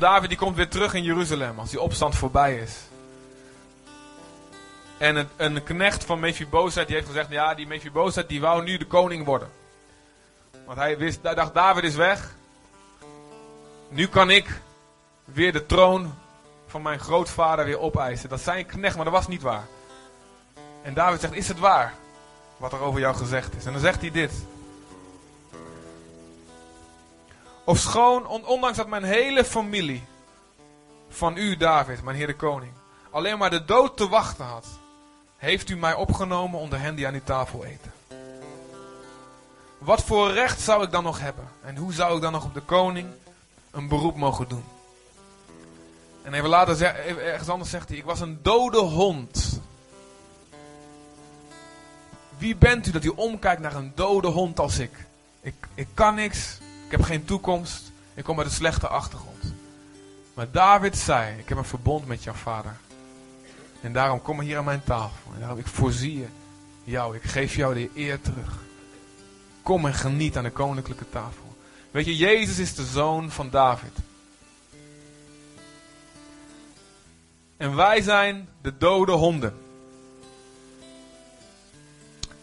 David, die komt weer terug in Jeruzalem als die opstand voorbij is. En een, een knecht van Mephibozet die heeft gezegd, ja, die Mephibozet die wou nu de koning worden. Want hij wist, hij dacht, David is weg. Nu kan ik weer de troon van mijn grootvader weer opeisen. Dat zei een knecht, maar dat was niet waar. En David zegt, is het waar? Wat er over jou gezegd is. En dan zegt hij dit. Of schoon, ondanks dat mijn hele familie van u, David, mijn heer de koning, alleen maar de dood te wachten had, heeft u mij opgenomen onder hen die aan die tafel eten. Wat voor recht zou ik dan nog hebben? En hoe zou ik dan nog op de koning een beroep mogen doen? En even later, ergens anders zegt hij, ik was een dode hond. Wie bent u dat u omkijkt naar een dode hond als ik? Ik, ik kan niks, ik heb geen toekomst, ik kom uit een slechte achtergrond. Maar David zei, ik heb een verbond met jouw vader. En daarom kom hier aan mijn tafel. En daarom, ik voorzie jou, ik geef jou de eer terug. Kom en geniet aan de koninklijke tafel. Weet je, Jezus is de zoon van David. En wij zijn de dode honden.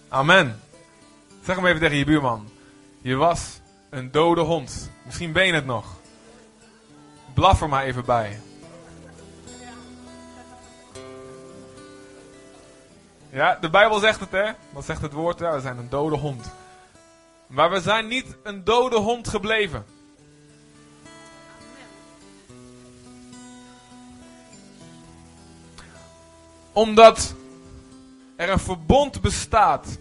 Amen. Zeg hem even tegen je buurman. Je was een dode hond. Misschien ben je het nog. Blaf er maar even bij. Ja, de Bijbel zegt het hè. Wat zegt het woord? Ja, we zijn een dode hond. Maar we zijn niet een dode hond gebleven. Omdat er een verbond bestaat.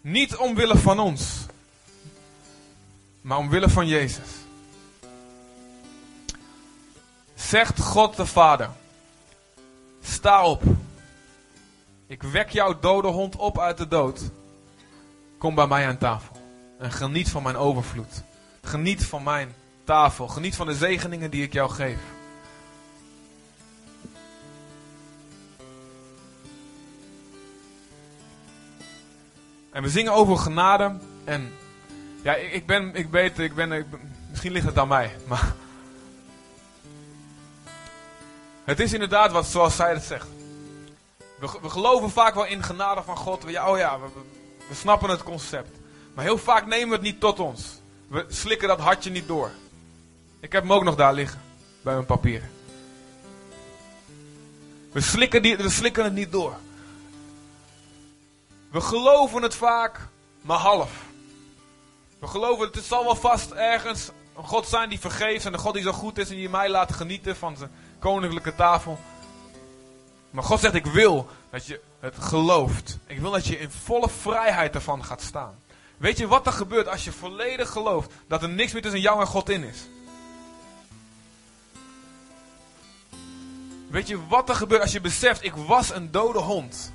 Niet omwille van ons, maar omwille van Jezus. Zegt God de Vader: Sta op. Ik wek jouw dode hond op uit de dood. Kom bij mij aan tafel. En geniet van mijn overvloed. Geniet van mijn tafel. Geniet van de zegeningen die ik jou geef. En we zingen over genade. En ja, ik, ik ben, ik weet, ik ben, misschien ligt het aan mij. Maar het is inderdaad wat, zoals zij het zegt. We, we geloven vaak wel in genade van God. We, ja, oh ja, we, we snappen het concept. Maar heel vaak nemen we het niet tot ons. We slikken dat hartje niet door. Ik heb hem ook nog daar liggen. Bij mijn papieren. We slikken, die, we slikken het niet door. We geloven het vaak, maar half. We geloven het, het zal wel vast ergens een God zijn die vergeeft en een God die zo goed is en die mij laat genieten van zijn koninklijke tafel. Maar God zegt, ik wil dat je het gelooft. Ik wil dat je in volle vrijheid ervan gaat staan. Weet je wat er gebeurt als je volledig gelooft dat er niks meer tussen jou en God in is? Weet je wat er gebeurt als je beseft, ik was een dode hond.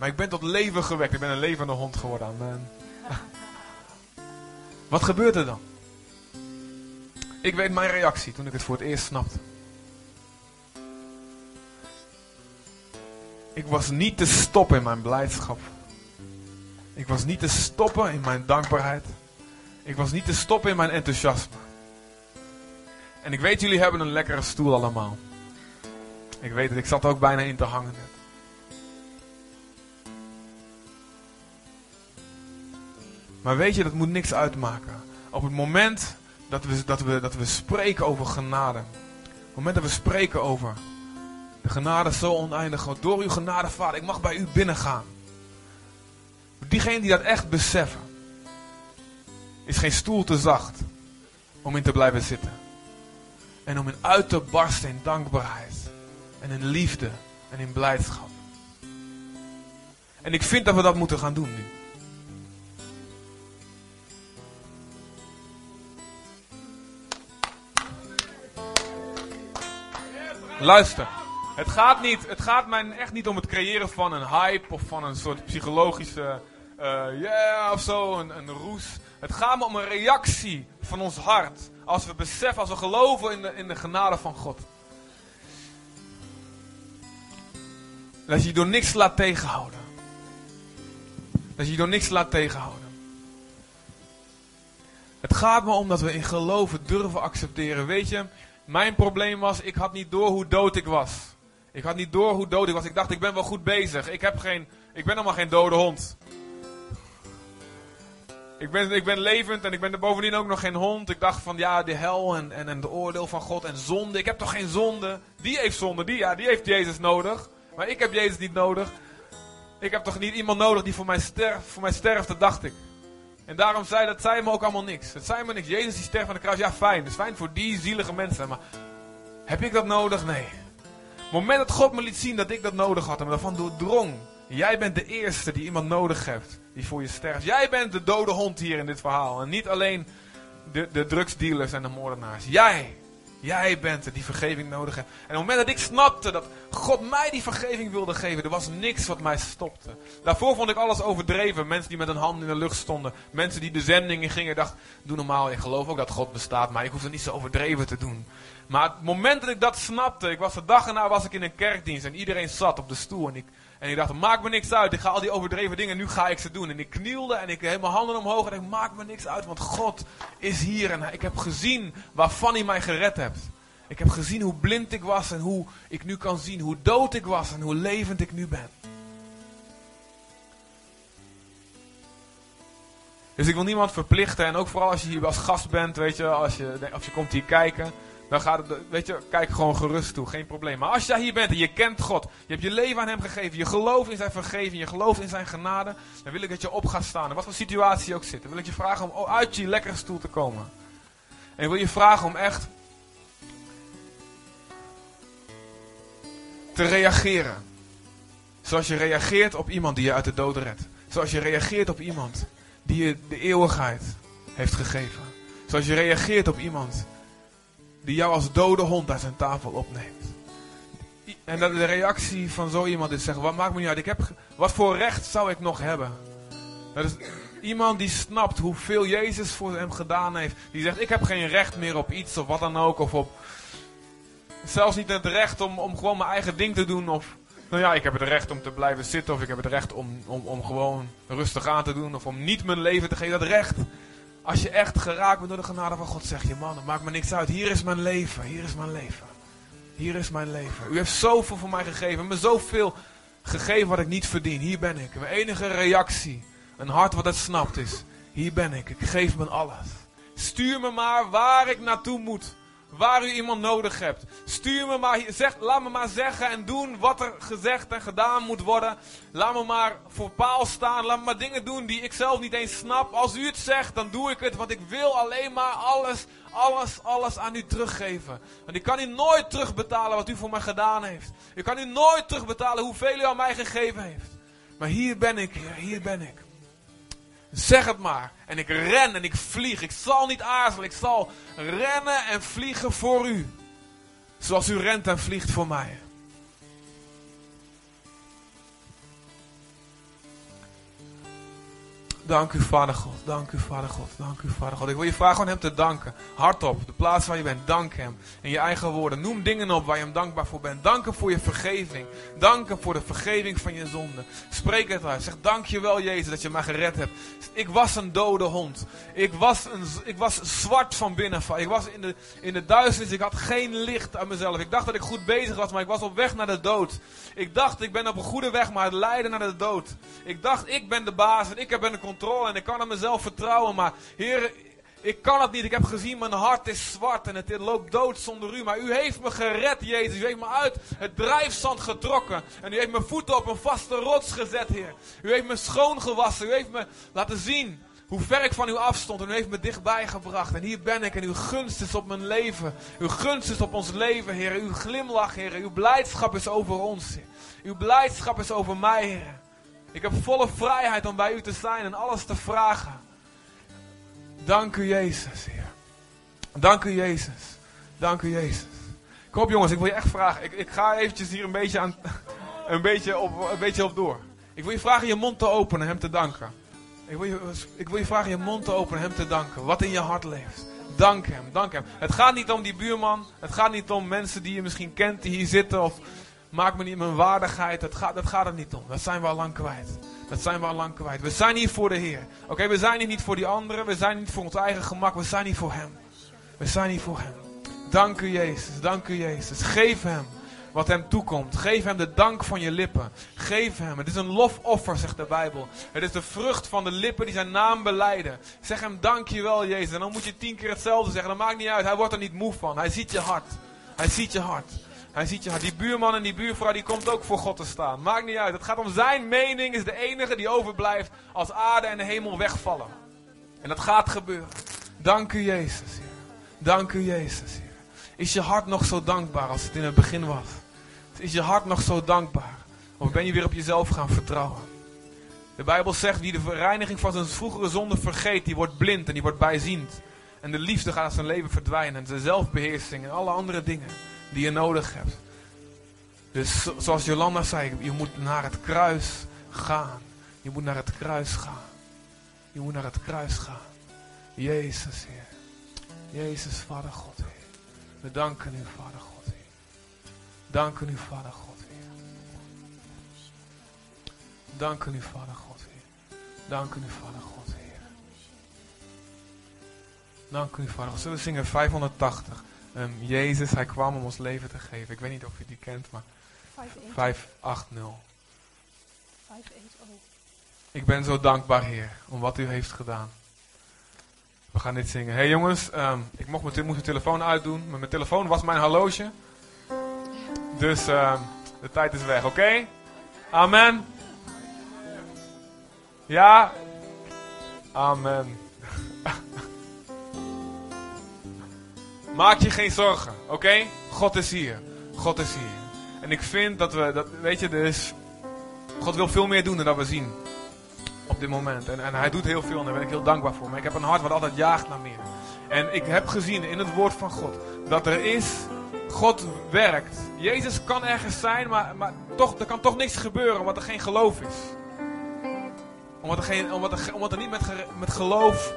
Maar ik ben tot leven gewekt. Ik ben een levende hond geworden. Amen. Wat gebeurt er dan? Ik weet mijn reactie toen ik het voor het eerst snapte. Ik was niet te stoppen in mijn blijdschap. Ik was niet te stoppen in mijn dankbaarheid. Ik was niet te stoppen in mijn enthousiasme. En ik weet, jullie hebben een lekkere stoel allemaal. Ik weet het, ik zat ook bijna in te hangen Maar weet je, dat moet niks uitmaken. Op het moment dat we, dat we, dat we spreken over genade. Op het moment dat we spreken over de genade zo oneindig. Door uw genade, Vader, ik mag bij u binnengaan. Diegenen die dat echt beseffen, is geen stoel te zacht om in te blijven zitten. En om in uit te barsten in dankbaarheid. En in liefde en in blijdschap. En ik vind dat we dat moeten gaan doen nu. Luister. Het gaat, niet, het gaat mij echt niet om het creëren van een hype of van een soort psychologische uh, yeah of zo, een, een roes. Het gaat me om een reactie van ons hart. Als we beseffen, als we geloven in de, in de genade van God. Dat je je door niks laat tegenhouden. Dat je je door niks laat tegenhouden. Het gaat me om dat we in geloven durven accepteren. Weet je, mijn probleem was, ik had niet door hoe dood ik was. Ik had niet door hoe dood ik was. Ik dacht, ik ben wel goed bezig. Ik, heb geen, ik ben helemaal geen dode hond. Ik ben, ik ben levend en ik ben er bovendien ook nog geen hond. Ik dacht van ja, de hel en, en, en de oordeel van God en zonde. Ik heb toch geen zonde? Die heeft zonde, die, ja, die heeft Jezus nodig. Maar ik heb Jezus niet nodig. Ik heb toch niet iemand nodig die voor mij, sterft, voor mij sterft, dat dacht ik. En daarom zei dat zei me ook allemaal niks. Het zei me niks. Jezus die sterft aan de kruis, ja fijn. Dat is fijn voor die zielige mensen. Maar heb ik dat nodig? Nee. Het moment dat God me liet zien dat ik dat nodig had en me daarvan doordrong. Jij bent de eerste die iemand nodig heeft die voor je sterft. Jij bent de dode hond hier in dit verhaal. En niet alleen de, de drugsdealers en de moordenaars. Jij, jij bent het die vergeving nodig hebt. En op het moment dat ik snapte dat God mij die vergeving wilde geven, er was niks wat mij stopte. Daarvoor vond ik alles overdreven. Mensen die met een hand in de lucht stonden. Mensen die de zendingen gingen. Dacht, doe normaal, ik geloof ook dat God bestaat, maar ik hoef het niet zo overdreven te doen. Maar het moment dat ik dat snapte, ik was de dag erna was ik in een kerkdienst en iedereen zat op de stoel en ik en ik dacht, maakt me niks uit. Ik ga al die overdreven dingen, nu ga ik ze doen. En ik knielde en ik heb mijn handen omhoog en ik maak me niks uit. Want God is hier en ik heb gezien waarvan hij mij gered hebt. Ik heb gezien hoe blind ik was en hoe ik nu kan zien hoe dood ik was en hoe levend ik nu ben. Dus ik wil niemand verplichten en ook vooral als je hier als gast bent, weet je, als je, als je komt hier kijken. Dan gaat het, weet je, kijk gewoon gerust toe, geen probleem. Maar als jij hier bent en je kent God, je hebt je leven aan Hem gegeven, je gelooft in Zijn vergeving, je gelooft in Zijn genade, dan wil ik dat je op gaat staan. In wat voor situatie ook zit. Dan wil ik je vragen om uit je lekkere stoel te komen. En ik wil je vragen om echt te reageren. Zoals je reageert op iemand die je uit de dood redt. Zoals je reageert op iemand die je de eeuwigheid heeft gegeven. Zoals je reageert op iemand die jou als dode hond uit zijn tafel opneemt. En dat de reactie van zo iemand is zeggen, wat maakt me niet uit, ik heb, wat voor recht zou ik nog hebben? Dat is iemand die snapt hoeveel Jezus voor hem gedaan heeft. Die zegt, ik heb geen recht meer op iets of wat dan ook. Of op, zelfs niet het recht om, om gewoon mijn eigen ding te doen. Of, nou ja, ik heb het recht om te blijven zitten. Of ik heb het recht om, om, om gewoon rustig aan te doen. Of om niet mijn leven te geven. Dat recht als je echt geraakt bent door de genade van God, zeg je, man, het maakt me niks uit. Hier is mijn leven, hier is mijn leven. Hier is mijn leven. U heeft zoveel voor mij gegeven, me zoveel gegeven wat ik niet verdien. Hier ben ik. Mijn enige reactie, een hart wat het snapt is, hier ben ik. Ik geef me alles. Stuur me maar waar ik naartoe moet waar u iemand nodig hebt. Stuur me maar, zeg, laat me maar zeggen en doen wat er gezegd en gedaan moet worden. Laat me maar voor paal staan. Laat me maar dingen doen die ik zelf niet eens snap. Als u het zegt, dan doe ik het. Want ik wil alleen maar alles, alles, alles aan u teruggeven. Want ik kan u nooit terugbetalen wat u voor mij gedaan heeft. Ik kan u nooit terugbetalen hoeveel u aan mij gegeven heeft. Maar hier ben ik, Heer, hier ben ik. Zeg het maar. En ik ren en ik vlieg. Ik zal niet aarzelen. Ik zal rennen en vliegen voor u. Zoals u rent en vliegt voor mij. Dank u, Vader God. Dank u, Vader God. Dank u, Vader God. Ik wil je vragen om hem te danken. Hardop, de plaats waar je bent. Dank hem. In je eigen woorden. Noem dingen op waar je hem dankbaar voor bent. Dank hem voor je vergeving. Dank hem voor de vergeving van je zonde. Spreek het uit. Zeg dank je wel, Jezus, dat je mij gered hebt. Ik was een dode hond. Ik was, een, ik was zwart van binnen. Ik was in de, in de duisternis. Ik had geen licht aan mezelf. Ik dacht dat ik goed bezig was, maar ik was op weg naar de dood. Ik dacht, ik ben op een goede weg, maar het leidde naar de dood. Ik dacht, ik ben de baas en ik heb een controle en ik kan op mezelf vertrouwen. Maar Heer, ik kan het niet. Ik heb gezien, mijn hart is zwart en het loopt dood zonder u. Maar u heeft me gered, Jezus. U heeft me uit het drijfzand getrokken. En u heeft mijn voeten op een vaste rots gezet, Heer. U heeft me schoongewassen. U heeft me laten zien hoe ver ik van u afstond. En u heeft me dichtbij gebracht. En hier ben ik. En uw gunst is op mijn leven. Uw gunst is op ons leven, Heer. Uw glimlach, Heer. Uw blijdschap is over ons. Uw blijdschap is over mij, Heer. Ik heb volle vrijheid om bij u te zijn en alles te vragen. Dank u, Jezus, Heer. Dank u, Jezus. Dank u, Jezus. Kom op, jongens, ik wil je echt vragen. Ik, ik ga eventjes hier een beetje, aan, een, beetje op, een beetje op door. Ik wil je vragen je mond te openen, hem te danken. Ik wil, je, ik wil je vragen je mond te openen, hem te danken. Wat in je hart leeft. Dank hem, dank hem. Het gaat niet om die buurman. Het gaat niet om mensen die je misschien kent, die hier zitten. Of maak me niet mijn waardigheid. Dat gaat, dat gaat er niet om. Dat zijn we al lang kwijt. Dat zijn we al lang kwijt. We zijn hier voor de Heer. Oké, we zijn hier niet voor die anderen. We zijn niet voor ons eigen gemak. We zijn hier voor Hem. We zijn hier voor Hem. Dank u Jezus. Dank u Jezus. Geef Hem wat Hem toekomt. Geef Hem de dank van je lippen. Geef Hem. Het is een lofoffer, zegt de Bijbel. Het is de vrucht van de lippen die zijn naam beleiden. Zeg Hem dankjewel Jezus. En dan moet je tien keer hetzelfde zeggen. Dat maakt niet uit. Hij wordt er niet moe van. Hij ziet je hart. Hij ziet je hart. Hij ziet je. Die buurman en die buurvrouw die komt ook voor God te staan. Maakt niet uit. Het gaat om zijn mening. Is de enige die overblijft als aarde en de hemel wegvallen. En dat gaat gebeuren. Dank u Jezus. Dank u Jezus. Heer. Is je hart nog zo dankbaar als het in het begin was? Is je hart nog zo dankbaar? Of ben je weer op jezelf gaan vertrouwen? De Bijbel zegt, wie de verreiniging van zijn vroegere zonde vergeet, die wordt blind en die wordt bijziend. En de liefde gaat uit zijn leven verdwijnen. En de zelfbeheersing en alle andere dingen die je nodig hebt. Dus zoals Jolanda zei, je moet naar het kruis gaan. Je moet naar het kruis gaan. Je moet naar het kruis gaan. Jezus, Heer. Jezus, Vader God, Heer. We danken u, Vader God, Heer. Danken u, Vader God, Heer. Danken u, Vader God, Heer. Danken u, Vader God, Heer. Danken u, Vader. Zullen we zingen 580? Um, Jezus, hij kwam om ons leven te geven. Ik weet niet of je die kent, maar 580. 580. Ik ben zo dankbaar, Heer, om wat u heeft gedaan. We gaan dit zingen. hey jongens, um, ik mocht mijn, moest mijn telefoon uitdoen. Maar mijn telefoon was mijn horloge. Dus um, de tijd is weg, oké? Okay? Amen. Ja? Amen. Maak je geen zorgen, oké? God is hier. God is hier. En ik vind dat we, dat, weet je, dus God wil veel meer doen dan dat we zien. Op dit moment. En, en hij doet heel veel en daar ben ik heel dankbaar voor. Maar ik heb een hart wat altijd jaagt naar meer. En ik heb gezien in het woord van God dat er is, God werkt. Jezus kan ergens zijn, maar, maar toch, er kan toch niks gebeuren omdat er geen geloof is. Omdat er, geen, omdat er, omdat er niet met, met geloof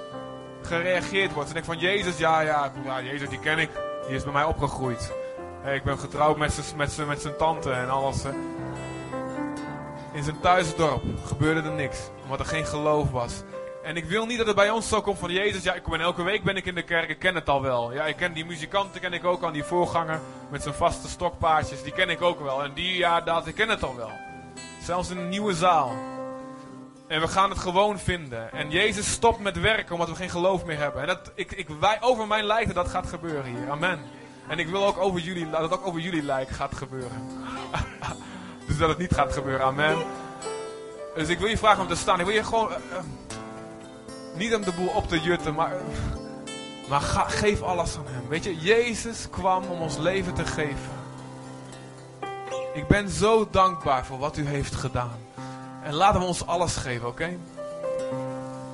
gereageerd wordt. En ik van Jezus, ja, ja, Jezus die ken ik. Die is bij mij opgegroeid. Ik ben getrouwd met zijn met met tante en alles. In zijn thuisdorp gebeurde er niks. Omdat er geen geloof was. En ik wil niet dat het bij ons zo komt van Jezus. Ja, ik ben elke week ben ik in de kerk. Ik ken het al wel. Ja, ik ken die muzikanten ken ik ook al. Die voorganger met zijn vaste stokpaardjes. Die ken ik ook wel. En die, ja, dat, ik ken het al wel. Zelfs in een nieuwe zaal. En we gaan het gewoon vinden. En Jezus stopt met werken omdat we geen geloof meer hebben. En dat, ik, ik, wij, over mijn lijden dat gaat gebeuren hier. Amen. En ik wil ook over jullie, dat het ook over jullie lijk gaat gebeuren. dus dat het niet gaat gebeuren. Amen. Dus ik wil je vragen om te staan. Ik wil je gewoon... Uh, uh, niet om de boel op te jutten, maar... maar geef alles aan hem. Weet je, Jezus kwam om ons leven te geven. Ik ben zo dankbaar voor wat u heeft gedaan. En laten we ons alles geven, oké?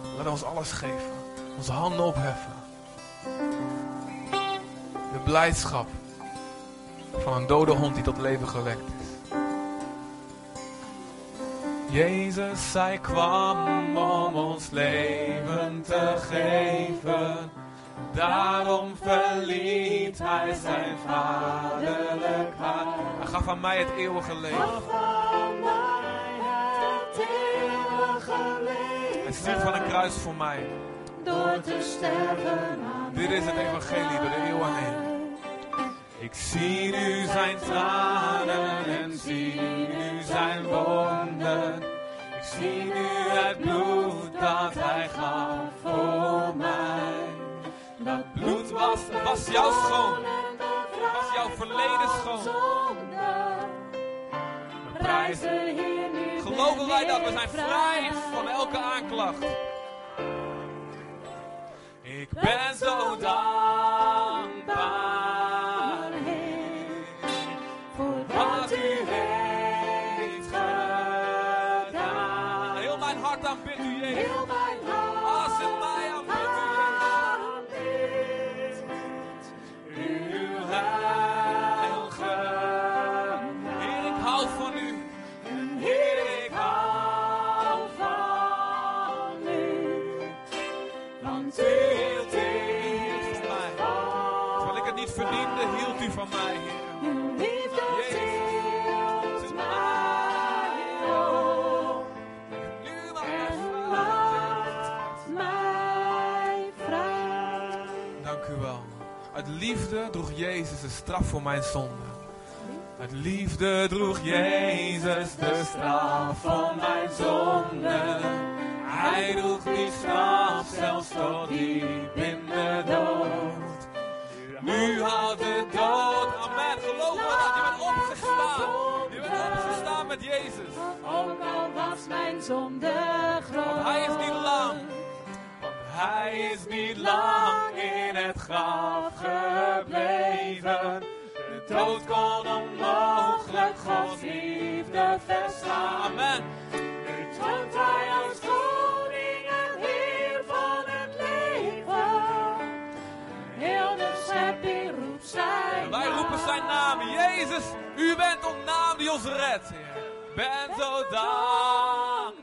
Laten we ons alles geven. Onze handen opheffen. De blijdschap van een dode hond die tot leven gewekt is. Jezus, hij kwam om ons leven te geven. Daarom verliet hij zijn vaderlijk hart. Hij gaf aan mij het eeuwige leven. Hij stierf van een kruis voor mij. Door te sterven Dit is het evangelie door de eeuwen heen. Ik zie nu zijn tranen en zie nu zijn wonden. Ik zie nu het bloed dat hij gaf voor mij. Dat bloed was, was jouw schoon. Was jouw verleden schoon. Prijzen hier nu. Geloven wij dat? We zijn vrij van elke aanklacht. Ik ben zo dankbaar, liefde droeg Jezus de straf voor mijn zonde. Uit liefde droeg Jezus de straf voor mijn zonde. Hij droeg die straf zelfs tot diep in de dood. Nu houdt de dood. Amen. Geloof me dat je bent opgestaan. Je bent opgestaan met Jezus. Ook al was mijn zonde groot. Want hij is niet lang. Want hij is niet lang in het graf gebleven. De dood kon onmogelijk Gods liefde verstaan. Amen. Nu toont hij als koning en heer van het leven. Heel de schepping roept zijn En wij roepen zijn naam. Jezus, u bent ons naam die ons redt. Heer. Ben zo dankbaar,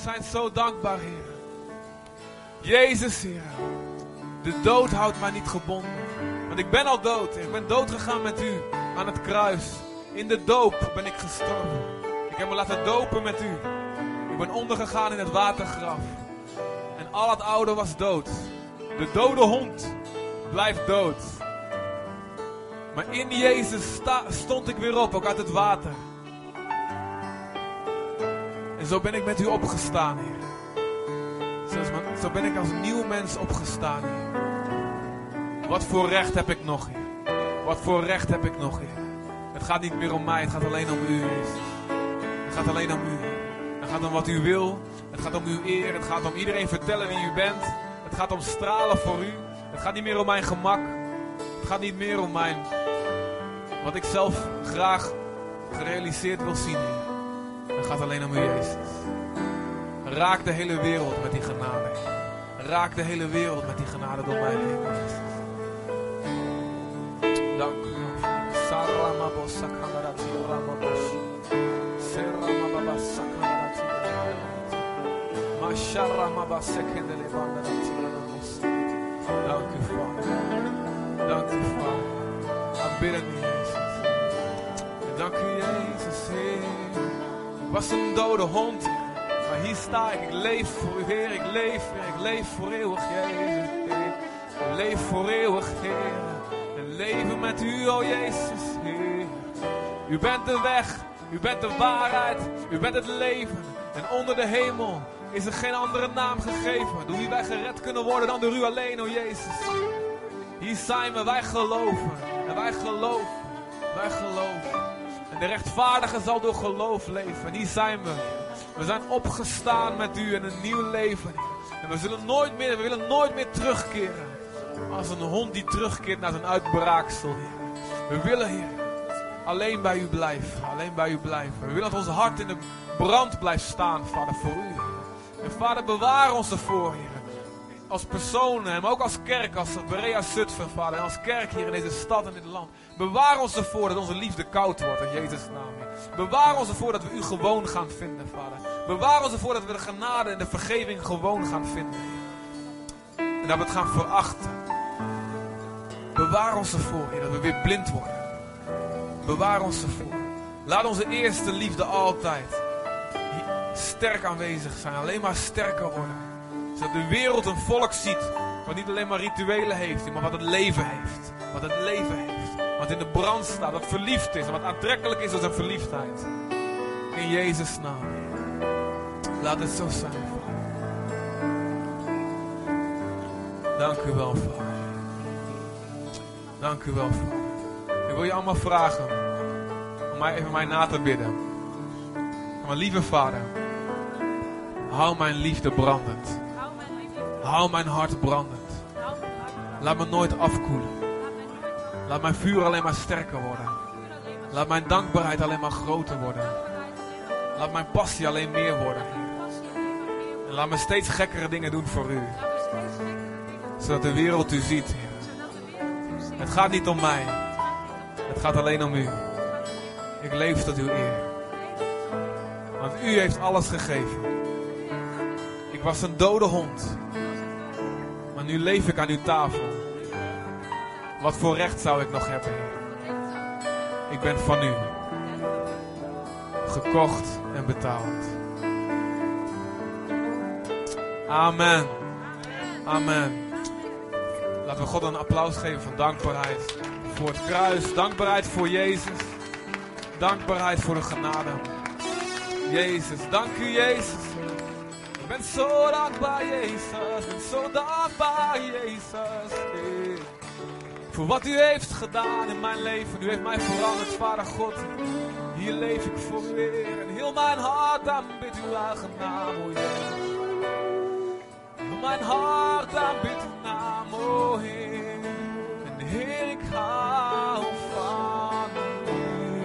zijn zo dankbaar, Heer. Jezus, Heer. De dood houdt mij niet gebonden. Want ik ben al dood. Ik ben dood gegaan met u aan het kruis. In de doop ben ik gestorven. Ik heb me laten dopen met u. Ik ben ondergegaan in het watergraf. En al het oude was dood. De dode hond blijft dood. Maar in Jezus stond ik weer op, ook uit het water. Zo ben ik met u opgestaan, Heer. Zo ben ik als nieuw mens opgestaan, Heer. Wat voor recht heb ik nog, Heer? Wat voor recht heb ik nog, Heer? Het gaat niet meer om mij, het gaat alleen om u, Jezus. Het gaat alleen om u. Het gaat om wat u wil. Het gaat om uw eer. Het gaat om iedereen vertellen wie u bent. Het gaat om stralen voor u. Het gaat niet meer om mijn gemak. Het gaat niet meer om mijn... Wat ik zelf graag gerealiseerd wil zien, Heer. Het gaat alleen om u, Jezus. Raak de hele wereld met die genade. Raak de hele wereld met die genade door mij heen, Jezus. Dank u. Dank u, Vader. Dank u, Vader. Aanbidden u, Jezus. Dank u, Jezus, was een dode hond. Maar hier sta ik, ik leef voor u, Heer. Ik leef. Ik leef voor eeuwig, Jezus, Heer. Ik leef voor eeuwig, Heer. En leven met u, oh Jezus, Heer. U bent de weg, u bent de waarheid, u bent het leven. En onder de hemel is er geen andere naam gegeven. Door wie wij gered kunnen worden dan door u alleen, oh Jezus. Hier zijn we, wij geloven. En wij geloven, wij geloven. De rechtvaardige zal door geloof leven. En hier zijn we. We zijn opgestaan met u in een nieuw leven. En we zullen nooit meer, we willen nooit meer terugkeren. Als een hond die terugkeert naar zijn uitbraaksel. We willen, Heer, alleen bij u blijven. Alleen bij u blijven. We willen dat ons hart in de brand blijft staan, Vader, voor u. En Vader, bewaar ons ervoor, Heer. Als personen, maar ook als kerk, als Berea Zutphen, Vader. En als kerk hier in deze stad en dit land. Bewaar ons ervoor dat onze liefde koud wordt, in Jezus' naam. Bewaar ons ervoor dat we u gewoon gaan vinden, Vader. Bewaar ons ervoor dat we de genade en de vergeving gewoon gaan vinden. En dat we het gaan verachten. Bewaar ons ervoor, Heer, dat we weer blind worden. Bewaar ons ervoor. Laat onze eerste liefde altijd sterk aanwezig zijn. Alleen maar sterker worden. Zodat de wereld een volk ziet. Wat niet alleen maar rituelen heeft, maar wat het leven heeft. Wat het leven heeft. Wat in de brand staat. Wat verliefd is. Wat aantrekkelijk is als een verliefdheid. In Jezus' naam. Laat het zo zijn, Vader. Dank u wel, Vader. Dank u wel, Vader. Ik wil je allemaal vragen om mij even mij na te bidden. Maar lieve Vader, hou mijn liefde brandend. Hou mijn mijn hart brandend. mijn Laat me nooit afkoelen. Laat mijn vuur alleen maar sterker worden. Laat mijn dankbaarheid alleen maar groter worden. Laat mijn passie alleen meer worden. En laat me steeds gekkere dingen doen voor u. Zodat de wereld u ziet. Het gaat niet om mij. Het gaat alleen om u. Ik leef tot uw eer. Want u heeft alles gegeven. Ik was een dode hond. Maar nu leef ik aan uw tafel. Wat voor recht zou ik nog hebben? Ik ben van u. Gekocht en betaald. Amen. Amen. Laten we God een applaus geven van dankbaarheid voor het kruis. Dankbaarheid voor Jezus. Dankbaarheid voor de genade. Jezus, dank u Jezus. Ik ben zo dankbaar Jezus. Ik ben zo dankbaar Jezus. Voor wat u heeft gedaan in mijn leven. U heeft mij veranderd, Vader God. Hier leef ik voor u weer. En heel mijn hart aanbidt uw eigen naam, o Jezus. Heel mijn hart aanbidt uw naam, o Heer. En Heer, ik hou van u.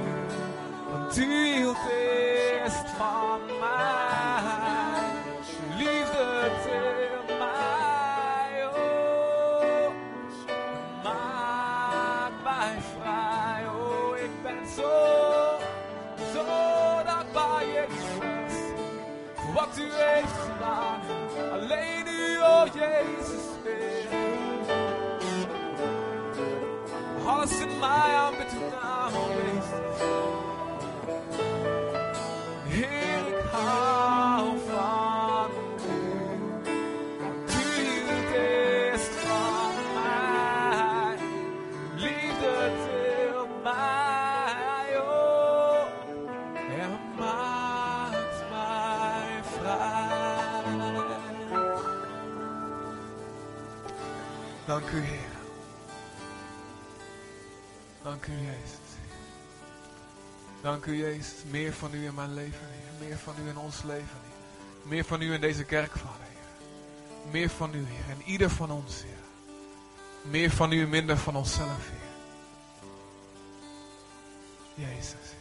Want u hield eerst van mij. Alles in mij aan met uw Dank u, Jezus. Dank u, Jezus. Meer van u in mijn leven, Heer. Meer van u in ons leven, Heer. Meer van u in deze kerk, Vader, Heer. Meer van u, Heer. En ieder van ons, Heer. Meer van u minder van onszelf, Heer. Jezus.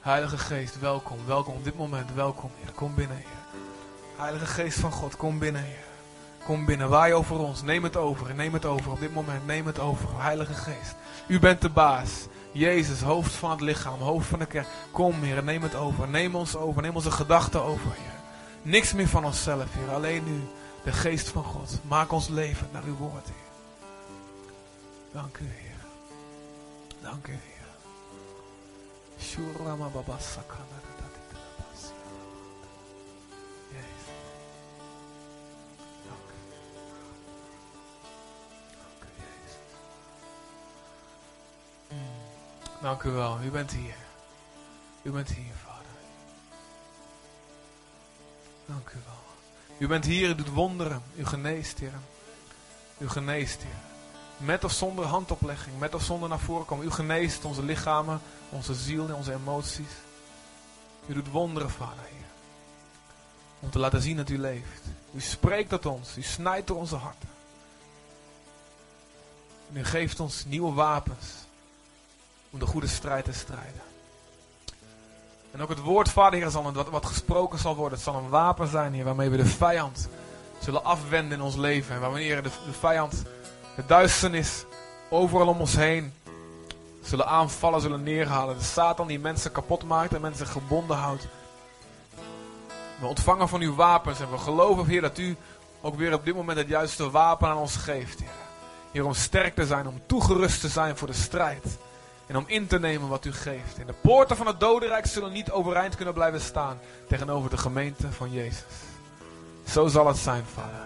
Heilige Geest, welkom. Welkom op dit moment. Welkom, Heer. Kom binnen, Heer. Heilige Geest van God, kom binnen, Heer. Kom binnen, waai over ons. Neem het over. Neem het over op dit moment. Neem het over. Heilige Geest. U bent de baas. Jezus, hoofd van het lichaam, hoofd van de kerk. Kom, Heer, neem het over. Neem ons over. Neem onze gedachten over, Heer. Niks meer van onszelf, Heer. Alleen u, de Geest van God. Maak ons leven naar uw woord, Heer. Dank u, Heer. Dank u, Heer. Shurama baba Dank u wel. U bent hier. U bent hier, Vader. Dank u wel. U bent hier, u doet wonderen. U geneest, Heer. U geneest, Heer. Met of zonder handoplegging, met of zonder naar voren komen. U geneest onze lichamen, onze ziel en onze emoties. U doet wonderen, Vader, Heer. Om te laten zien dat u leeft. U spreekt tot ons. U snijdt door onze harten. En u geeft ons nieuwe wapens. Om de goede strijd te strijden. En ook het woord, Vader Heer, zal wat, wat gesproken zal worden. Het zal een wapen zijn, Heer, waarmee we de vijand zullen afwenden in ons leven. En wanneer de, de vijand, de duisternis, overal om ons heen zullen aanvallen, zullen neerhalen. De Satan die mensen kapot maakt en mensen gebonden houdt. We ontvangen van uw wapens en we geloven, Heer, dat u ook weer op dit moment het juiste wapen aan ons geeft, Heer. Heer, om sterk te zijn, om toegerust te zijn voor de strijd. En om in te nemen wat u geeft. En de poorten van het dodenrijk zullen niet overeind kunnen blijven staan tegenover de gemeente van Jezus. Zo zal het zijn, Vader.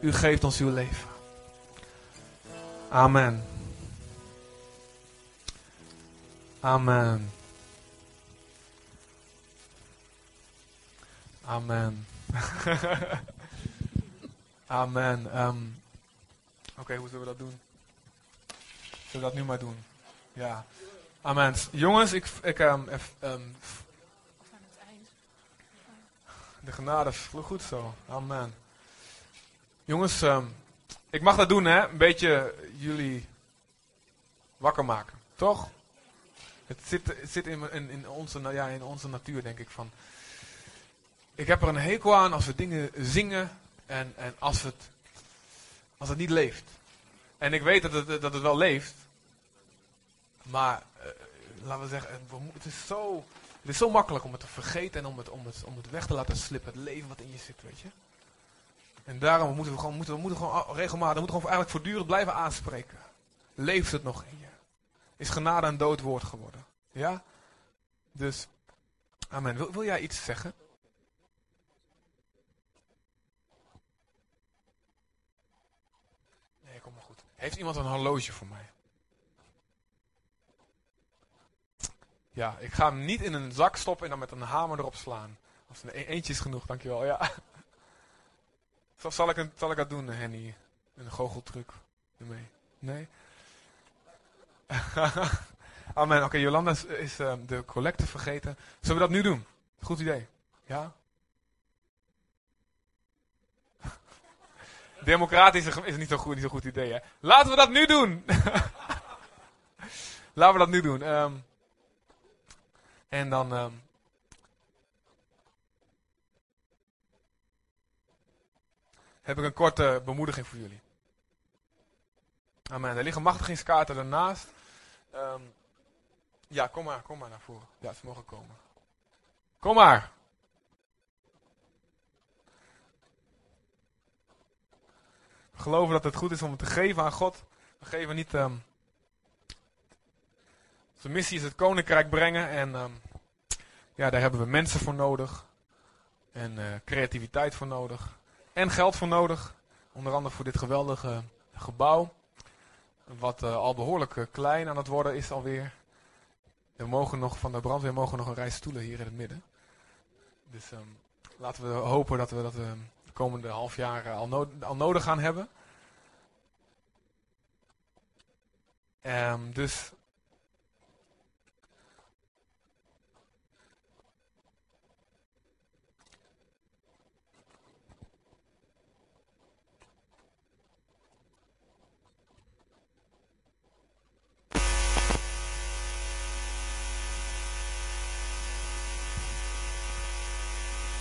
U geeft ons uw leven. Amen. Amen. Amen. Amen. Ehm, Oké, hoe zullen we dat doen? Zullen we dat nu maar doen? Ja. Amen. Jongens, ik, ik eff- ehm, de genade vloog goed zo. Amen. Jongens, ik mag dat doen, hè? Een beetje jullie wakker maken, toch? Het zit, het zit in, in, in, onze, ja, in onze natuur, denk ik. Van. Ik heb er een hekel aan als we dingen zingen en, en als, het, als het niet leeft. En ik weet dat het, dat het wel leeft, maar eh, laten we zeggen, het, is zo het is zo makkelijk om het te vergeten en om het, om het, om het weg te laten slippen. Het leven wat in je zit, weet je. En daarom moeten we gewoon, moeten, we moeten gewoon regelmatig, we moeten gewoon eigenlijk voortdurend blijven aanspreken. Leeft het nog in je? Is genade een dood woord geworden? Ja? Dus, amen. Wil, wil jij iets zeggen? Nee, kom maar goed. Heeft iemand een horloge voor mij? Ja, ik ga hem niet in een zak stoppen en dan met een hamer erop slaan. Als een eentje is genoeg, dankjewel. Ja. Zal ik, een, zal ik dat doen, Henny? Een goocheltruc ermee? Nee? Amen. Oké, okay, Jolanda is, uh, de collecte vergeten. Zullen we dat nu doen? Goed idee. Ja? Democratisch is niet zo'n goed, niet zo goed idee, hè? Laten we dat nu doen! Laten we dat nu doen. Um, en dan. Uh, heb ik een korte bemoediging voor jullie. Amen. Er liggen machtigingskaarten ernaast. Um, ja, kom maar, kom maar naar voren. Ja, ze mogen komen. Kom maar. We geloven dat het goed is om het te geven aan God. We geven niet um, de missie is het koninkrijk brengen en um, ja, daar hebben we mensen voor nodig. En uh, creativiteit voor nodig. En geld voor nodig. Onder andere voor dit geweldige gebouw. Wat uh, al behoorlijk uh, klein aan het worden is alweer. We mogen nog van de brandweer mogen nog een rij stoelen hier in het midden. Dus um, laten we hopen dat we dat uh, de komende half jaar al, al, nodig gaan hebben. Um, dus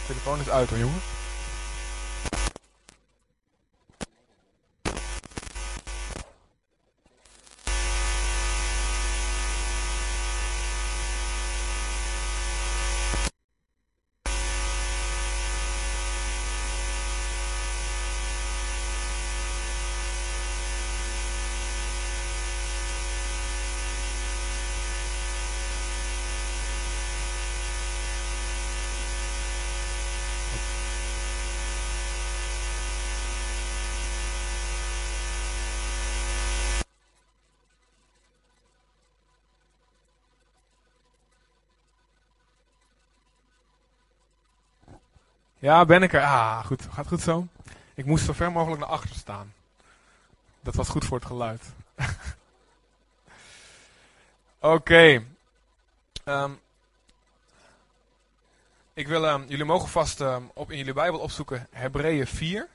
telefoon is uit hoor, jongen. Ja, ben ik er. Ah, goed. Gaat goed zo. Ik moest zo ver mogelijk naar achter staan. Dat was goed voor het geluid. Oké. Um, ik wil, um, jullie mogen vast um, op in jullie Bijbel opzoeken Hebreeën 4.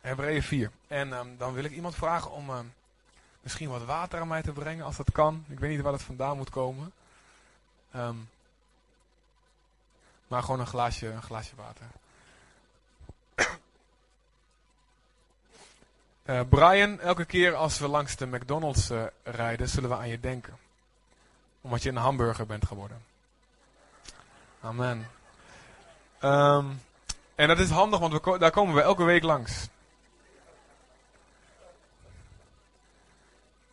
Hebreeën 4. En dan wil ik iemand vragen om misschien wat water aan mij te brengen als dat kan. Ik weet niet waar het vandaan moet komen. Um, maar gewoon een glaasje, een glaasje water. Uh, Brian, elke keer als we langs de McDonald's uh, rijden, zullen we aan je denken. Omdat je een hamburger bent geworden. Amen. Um, en dat is handig, want we daar komen we elke week langs.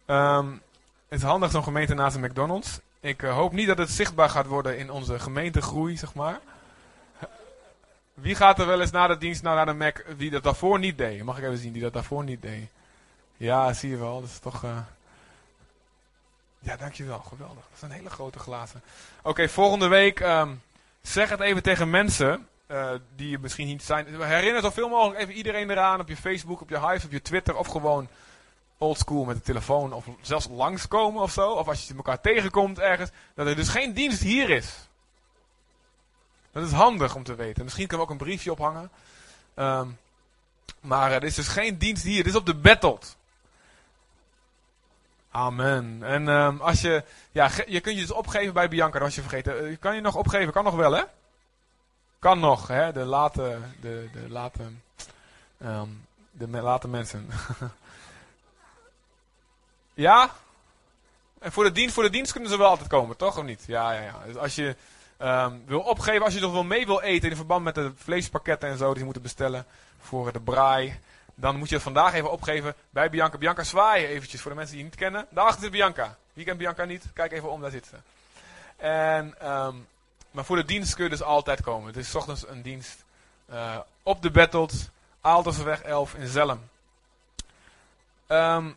Um, het is handig zo'n gemeente naast een McDonald's. Ik uh, hoop niet dat het zichtbaar gaat worden in onze gemeentegroei, zeg maar. Wie gaat er wel eens na de dienst nou naar de Mac die dat daarvoor niet deed? Mag ik even zien, die dat daarvoor niet deed? Ja, zie je wel. Dat is toch... Uh... Ja, dankjewel. Geweldig. Dat zijn hele grote glazen. Oké, volgende week um, zeg het even tegen mensen uh, die misschien niet zijn. Herinner zoveel mogelijk even iedereen eraan op je Facebook, op je Hive, op je Twitter of gewoon oldschool met de telefoon of zelfs langskomen of zo. Of als je elkaar tegenkomt ergens. Dat er dus geen dienst hier is. Dat is handig om te weten. Misschien kunnen we ook een briefje ophangen. Um, Maar er is dus geen dienst hier. Dit is op de Battled. Amen. En ehm, als je, ja, je kunt je dus opgeven bij Bianca, als je vergeten. Eh, kan je nog opgeven? Kan nog wel, hè? Kan nog, hè? De late, de, de late, ehm, de late mensen. ja? En voor de dienst, voor de dienst kunnen ze wel altijd komen, toch? Of niet? Ja, ja, ja. Dus als je ehm, wil opgeven, als je nog wel mee wil eten in verband met de vleespakketten en zo die ze moeten bestellen voor de braai. Dan moet je het vandaag even opgeven bij Bianca. Bianca zwaaien eventjes voor de mensen die je niet kennen. Daarachter zit Bianca. Wie kent Bianca niet? Kijk even om, daar zit ze. En, ehm, maar voor de dienst kun je dus altijd komen. Het is ochtends een dienst eh, op de Battled, Aaltersweg 11 in Zelm. Ehm,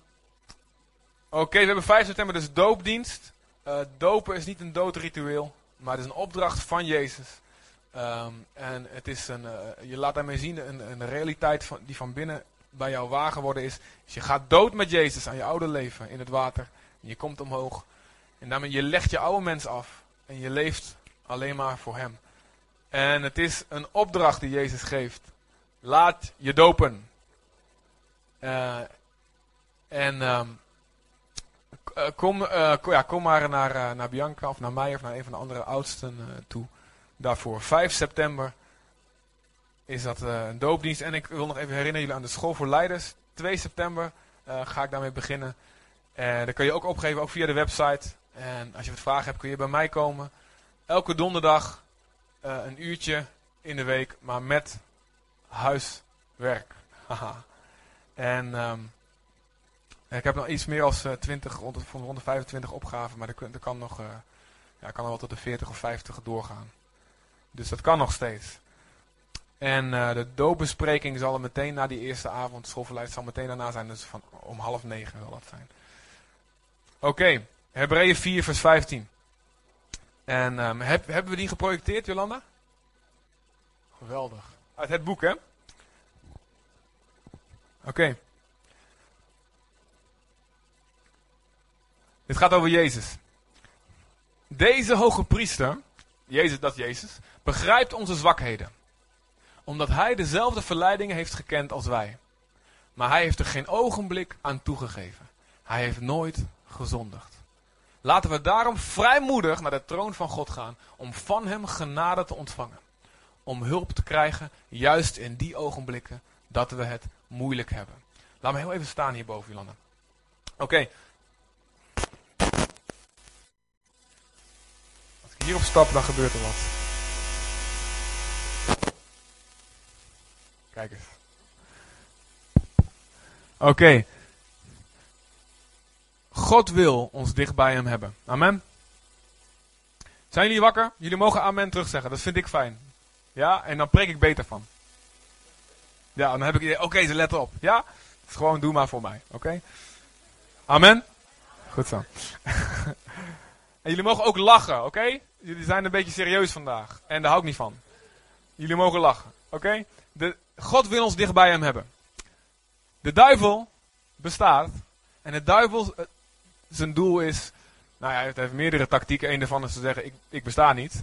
Oké, we hebben 5 september dus doopdienst. Eh, dopen is niet een doodritueel, maar het is een opdracht van Jezus. Ehm, en het is een, eh, je laat daarmee zien een, een realiteit van, die van binnen bij jou waar geworden is. Dus je gaat dood met Jezus aan je oude leven in het water. En je komt omhoog. En daarmee je legt je oude mens af. En je leeft alleen maar voor hem. En het is een opdracht die Jezus geeft. Laat je dopen. Eh, en ehm, eh, kom, eh, ja, kom maar naar, eh, naar Bianca of naar mij of naar een van de andere oudsten toe. Daarvoor 5 september is dat een doopdienst. En ik wil nog even herinneren jullie aan de school voor leiders. 2 september ga ik daarmee beginnen. En dat kun je ook opgeven, ook via de website. En als je wat vragen hebt, kun je bij mij komen. Elke donderdag een uurtje in de week, maar met huiswerk. Haha. en ehm, ik heb nog iets meer als eh, 20, rond, de- van rond de 25 opgaven, maar dat, kun- dat kan nog, eh, ja, kan wel tot de 40 of 50 doorgaan. Dus dat kan nog steeds. En eh, de doopbespreking zal er meteen na die eerste avond, schoolverleid zal meteen daarna zijn, dus van om half negen zal dat zijn. Oké, Hebreeën 4 vers 15. En heb, hebben we die geprojecteerd, Jolanda? Geweldig. Uit het boek, hè? Oké. Dit gaat over Jezus. Deze hoge priester, Jezus, dat Jezus, begrijpt onze zwakheden. Omdat hij dezelfde verleidingen heeft gekend als wij. Maar hij heeft er geen ogenblik aan toegegeven. Hij heeft nooit gezondigd. Laten we daarom vrijmoedig naar de troon van God gaan om van hem genade te ontvangen. Om hulp te krijgen, juist in die ogenblikken dat we het moeilijk hebben. Laat me heel even staan hier boven, Jolanda. Oké. Hierop stap, dan gebeurt er wat. Kijk eens. Oké. God wil ons dicht bij hem hebben. Amen. Zijn jullie wakker? Jullie mogen amen terugzeggen. Dat vind ik fijn. Ja, en dan preek ik beter van. Ja, dan heb ik idee. Oké, ze letten op. Ja? Dus gewoon doe maar voor mij. Oké? Amen? Goed zo. en jullie mogen ook lachen, oké? Jullie zijn een beetje serieus vandaag. En daar hou ik niet van. Jullie mogen lachen, oké? God wil ons dicht bij hem hebben. De duivel bestaat. En de duivel, eh, zijn doel is. Nou ja, het heeft meerdere tactieken. Een daarvan is te zeggen: ik, ik besta niet.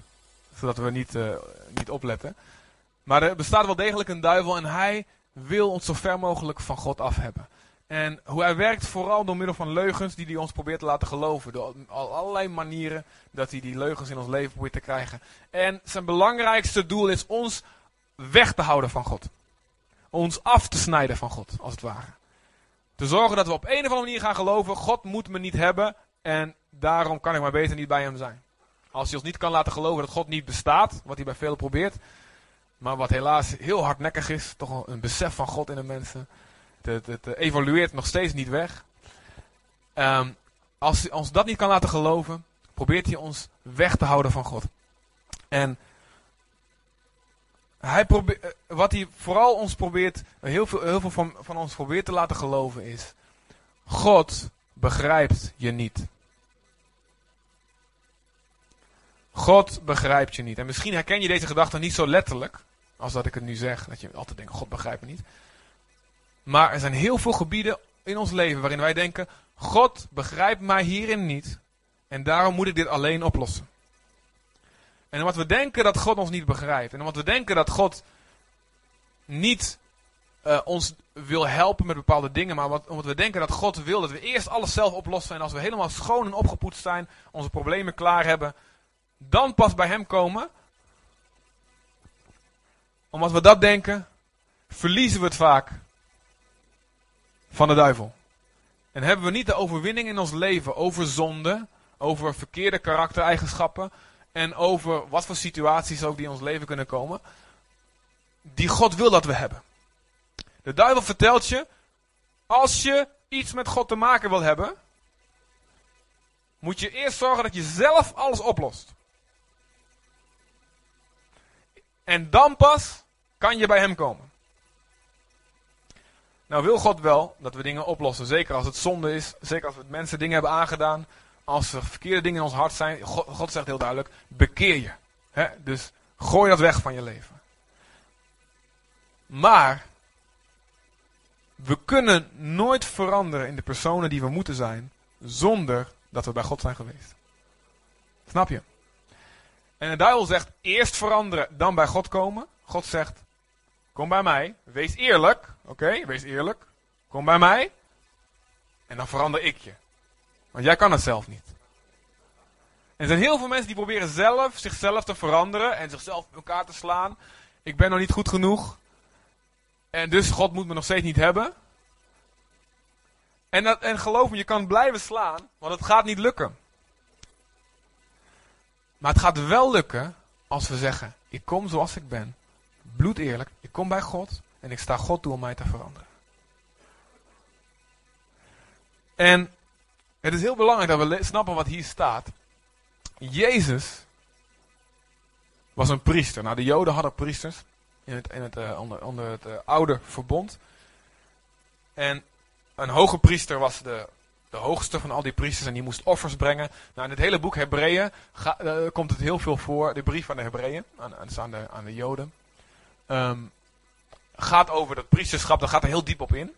Zodat we niet, eh, niet opletten. Maar er bestaat wel degelijk een duivel. En hij wil ons zo ver mogelijk van God af hebben. En hoe hij werkt, vooral door middel van leugens die hij ons probeert te laten geloven. Door al allerlei manieren dat hij die leugens in ons leven probeert te krijgen. En zijn belangrijkste doel is ons weg te houden van God. Ons af te snijden van God, als het ware. Te zorgen dat we op een of andere manier gaan geloven, God moet me niet hebben en daarom kan ik maar beter niet bij hem zijn. Als hij ons niet kan laten geloven dat God niet bestaat, wat hij bij velen probeert, maar wat helaas heel hardnekkig is, toch een besef van God in de mensen. Het, evolueert nog steeds niet weg. Ehm, als hij ons dat niet kan laten geloven, probeert hij ons weg te houden van God. En hij probeert, eh, wat hij vooral ons probeert, heel veel, heel veel van, van ons probeert te laten geloven is, God begrijpt je niet. God begrijpt je niet. En misschien herken je deze gedachte niet zo letterlijk, als dat ik het nu zeg, dat je altijd denkt, God begrijpt me niet. Maar er zijn heel veel gebieden in ons leven waarin wij denken, God begrijpt mij hierin niet. En daarom moet ik dit alleen oplossen. En omdat we denken dat God ons niet begrijpt. En omdat we denken dat God niet eh, ons wil helpen met bepaalde dingen, maar omdat we denken dat God wil dat we eerst alles zelf oplossen en als we helemaal schoon en opgepoetst zijn, onze problemen klaar hebben, dan pas bij Hem komen. Omdat we dat denken, verliezen we het vaak van de duivel. En hebben we niet de overwinning in ons leven over zonde, over verkeerde karaktereigenschappen en over wat voor situaties ook die in ons leven kunnen komen, die God wil dat we hebben. De duivel vertelt je, als je iets met God te maken wil hebben, moet je eerst zorgen dat je zelf alles oplost. En dan pas kan je bij hem komen. Nou wil God wel dat we dingen oplossen. Zeker als het zonde is. Zeker als we mensen dingen hebben aangedaan. Als er verkeerde dingen in ons hart zijn. God, zegt heel duidelijk. Bekeer je. Dus gooi dat weg van je leven. Maar. We kunnen nooit veranderen in de personen die we moeten zijn. Zonder dat we bij God zijn geweest. Snap je? En de duivel zegt eerst veranderen, dan bij God komen. God zegt, kom bij mij, wees eerlijk. Oké, wees eerlijk. Kom bij mij. En dan verander ik je. Want jij kan het zelf niet. Er zijn heel veel mensen die proberen zelf zichzelf te veranderen en zichzelf op elkaar te slaan. Ik ben nog niet goed genoeg. En dus God moet me nog steeds niet hebben. En, dat, en geloof me, je kan blijven slaan, want het gaat niet lukken. Maar het gaat wel lukken als we zeggen: Ik kom zoals ik ben, bloed eerlijk, ik kom bij God en ik sta God toe om mij te veranderen. En het is heel belangrijk dat we snappen wat hier staat. Jezus was een priester. Nou, de Joden hadden priesters in het, in het, uh, onder, onder, het uh, oude verbond. En een hoge priester was de, de hoogste van al die priesters en die moest offers brengen. Nou, in het hele boek Hebreeën uh, komt het heel veel voor. De brief van de Hebreeën, aan, aan, de, aan de Joden. Um, gaat over dat priesterschap, daar gaat er heel diep op in.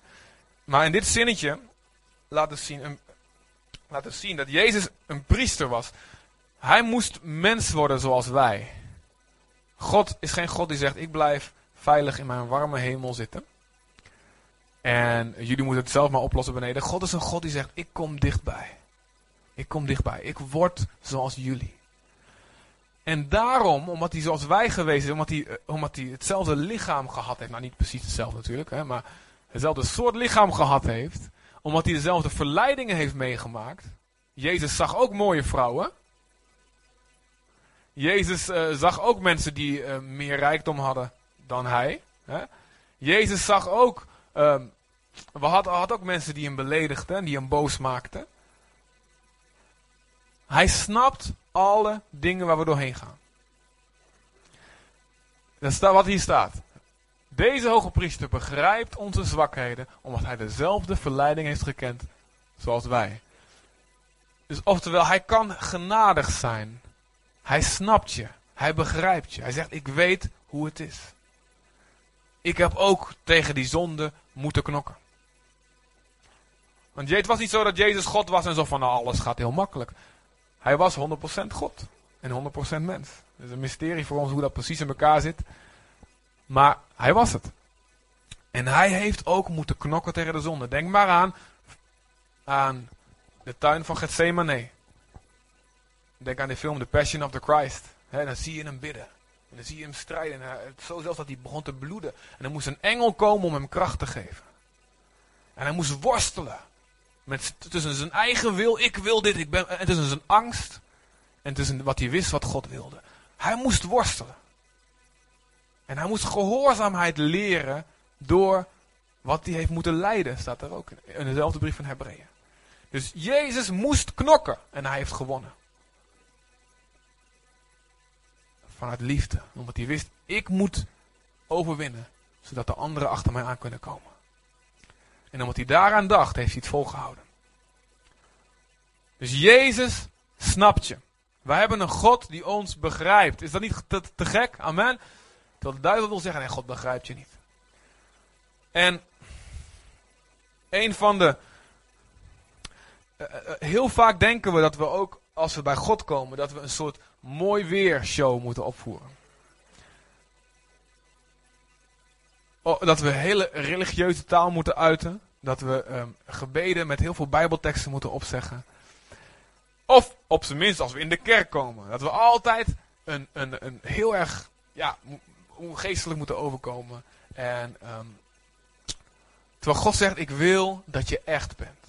Maar in dit zinnetje laat het zien, een, laat zien dat Jezus een priester was. Hij moest mens worden zoals wij. God is geen God die zegt: Ik blijf veilig in mijn warme hemel zitten. En jullie moeten het zelf maar oplossen beneden. God is een God die zegt: Ik kom dichtbij. Ik kom dichtbij. Ik word zoals jullie. En daarom, omdat hij zoals wij geweest is, omdat hij, eh, omdat hij hetzelfde lichaam gehad heeft. Nou, niet precies hetzelfde natuurlijk, hè, maar hetzelfde soort lichaam gehad heeft. Omdat hij dezelfde verleidingen heeft meegemaakt. Jezus zag ook mooie vrouwen. Jezus uh, zag ook mensen die uh, meer rijkdom hadden dan hij. Hè? Jezus zag ook uh, we hadden had ook mensen die hem beledigden, die hem boos maakten. Hij snapt alle dingen waar we doorheen gaan. Dat is wat hier staat. Deze hoge priester begrijpt onze zwakheden, omdat hij dezelfde verleiding heeft gekend zoals wij. Dus oftewel, hij kan genadig zijn. Hij snapt je. Hij begrijpt je. Hij zegt, ik weet hoe het is. Ik heb ook tegen die zonde moeten knokken. Want het was niet zo dat Jezus God was en zo van nou, alles gaat heel makkelijk. Hij was 100% God en 100% mens. Het is een mysterie voor ons hoe dat precies in elkaar zit. Maar hij was het. En hij heeft ook moeten knokken tegen de zonde. Denk maar aan, aan de tuin van Gethsemane. Denk aan de film The Passion of the Christ. He, dan zie je hem bidden. En dan zie je hem strijden. En zo zelfs dat hij begon te bloeden. En er moest een engel komen om hem kracht te geven. En hij moest worstelen. Met, tussen zijn eigen wil, ik wil dit, ik ben, en tussen zijn angst. En tussen wat hij wist wat God wilde. Hij moest worstelen. En hij moest gehoorzaamheid leren door wat hij heeft moeten lijden, staat er ook in dezelfde brief van Hebreeën. Dus Jezus moest knokken en hij heeft gewonnen. Vanuit liefde, omdat hij wist, ik moet overwinnen, zodat de anderen achter mij aan kunnen komen. En omdat hij daaraan dacht, heeft hij het volgehouden. Dus Jezus snapt je. Wij hebben een God die ons begrijpt. Is dat niet te, gek? Amen. Terwijl de duivel wil zeggen, nee, God begrijpt je niet. En een van de. Uh, heel vaak denken we dat we ook, als we bij God komen, dat we een soort mooi weer show moeten opvoeren. Dat we hele religieuze taal moeten uiten. Dat we ehm, gebeden met heel veel bijbelteksten moeten opzeggen. Of op zijn minst als we in de kerk komen. Dat we altijd een, een, een heel erg ja, geestelijk moeten overkomen. En ehm, terwijl God zegt, ik wil dat je echt bent.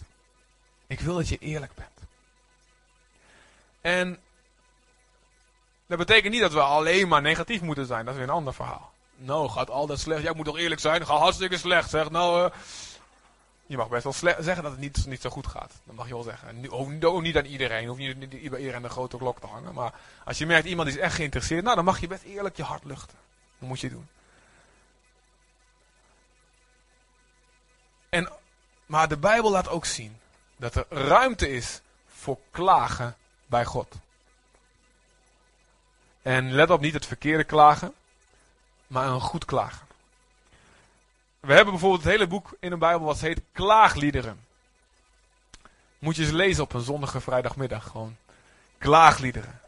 Ik wil dat je eerlijk bent. En dat betekent niet dat we alleen maar negatief moeten zijn. Dat is weer een ander verhaal. Nou, gaat altijd slecht. Jij moet toch eerlijk zijn? Gaat hartstikke slecht, zeg. Nou, eh, je mag best wel zeggen dat het niet, niet zo goed gaat. Dat mag je wel zeggen. En nu- Ook, niet aan iedereen. Hoef niet, niet, bij iedereen de grote klok te hangen. Maar als je merkt iemand is echt geïnteresseerd. Nou, dan mag je best eerlijk je hart luchten. Dat moet je doen. En, maar de Bijbel laat ook zien dat er ruimte is voor klagen bij God. En let op, niet het verkeerde klagen, maar een goed klagen. We hebben bijvoorbeeld het hele boek in de Bijbel wat heet Klaagliederen. Moet je eens lezen op een zonnige vrijdagmiddag. Gewoon klaagliederen.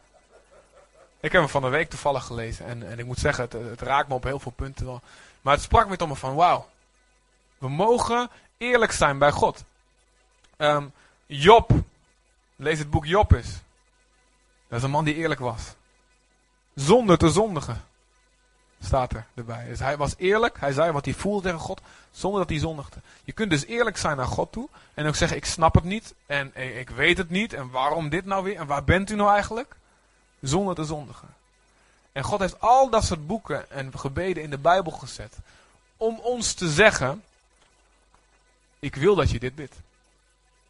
Ik heb hem van de week toevallig gelezen. En, en ik moet zeggen, het, het raakt me op heel veel punten wel. Maar het sprak me toch van, wauw. We mogen eerlijk zijn bij God. Ehm, Job. Lees het boek Job eens. Dat is een man die eerlijk was. Zonder te zondigen. Staat er erbij. Dus hij was eerlijk. Hij zei wat hij voelde tegen God. Zonder dat hij zondigde. Je kunt dus eerlijk zijn naar God toe. En ook zeggen ik snap het niet. En ik weet het niet. En waarom dit nou weer? En waar bent u nou eigenlijk? Zonder te zondigen. En God heeft al dat soort boeken en gebeden in de Bijbel gezet. Om ons te zeggen. Ik wil dat je dit bidt.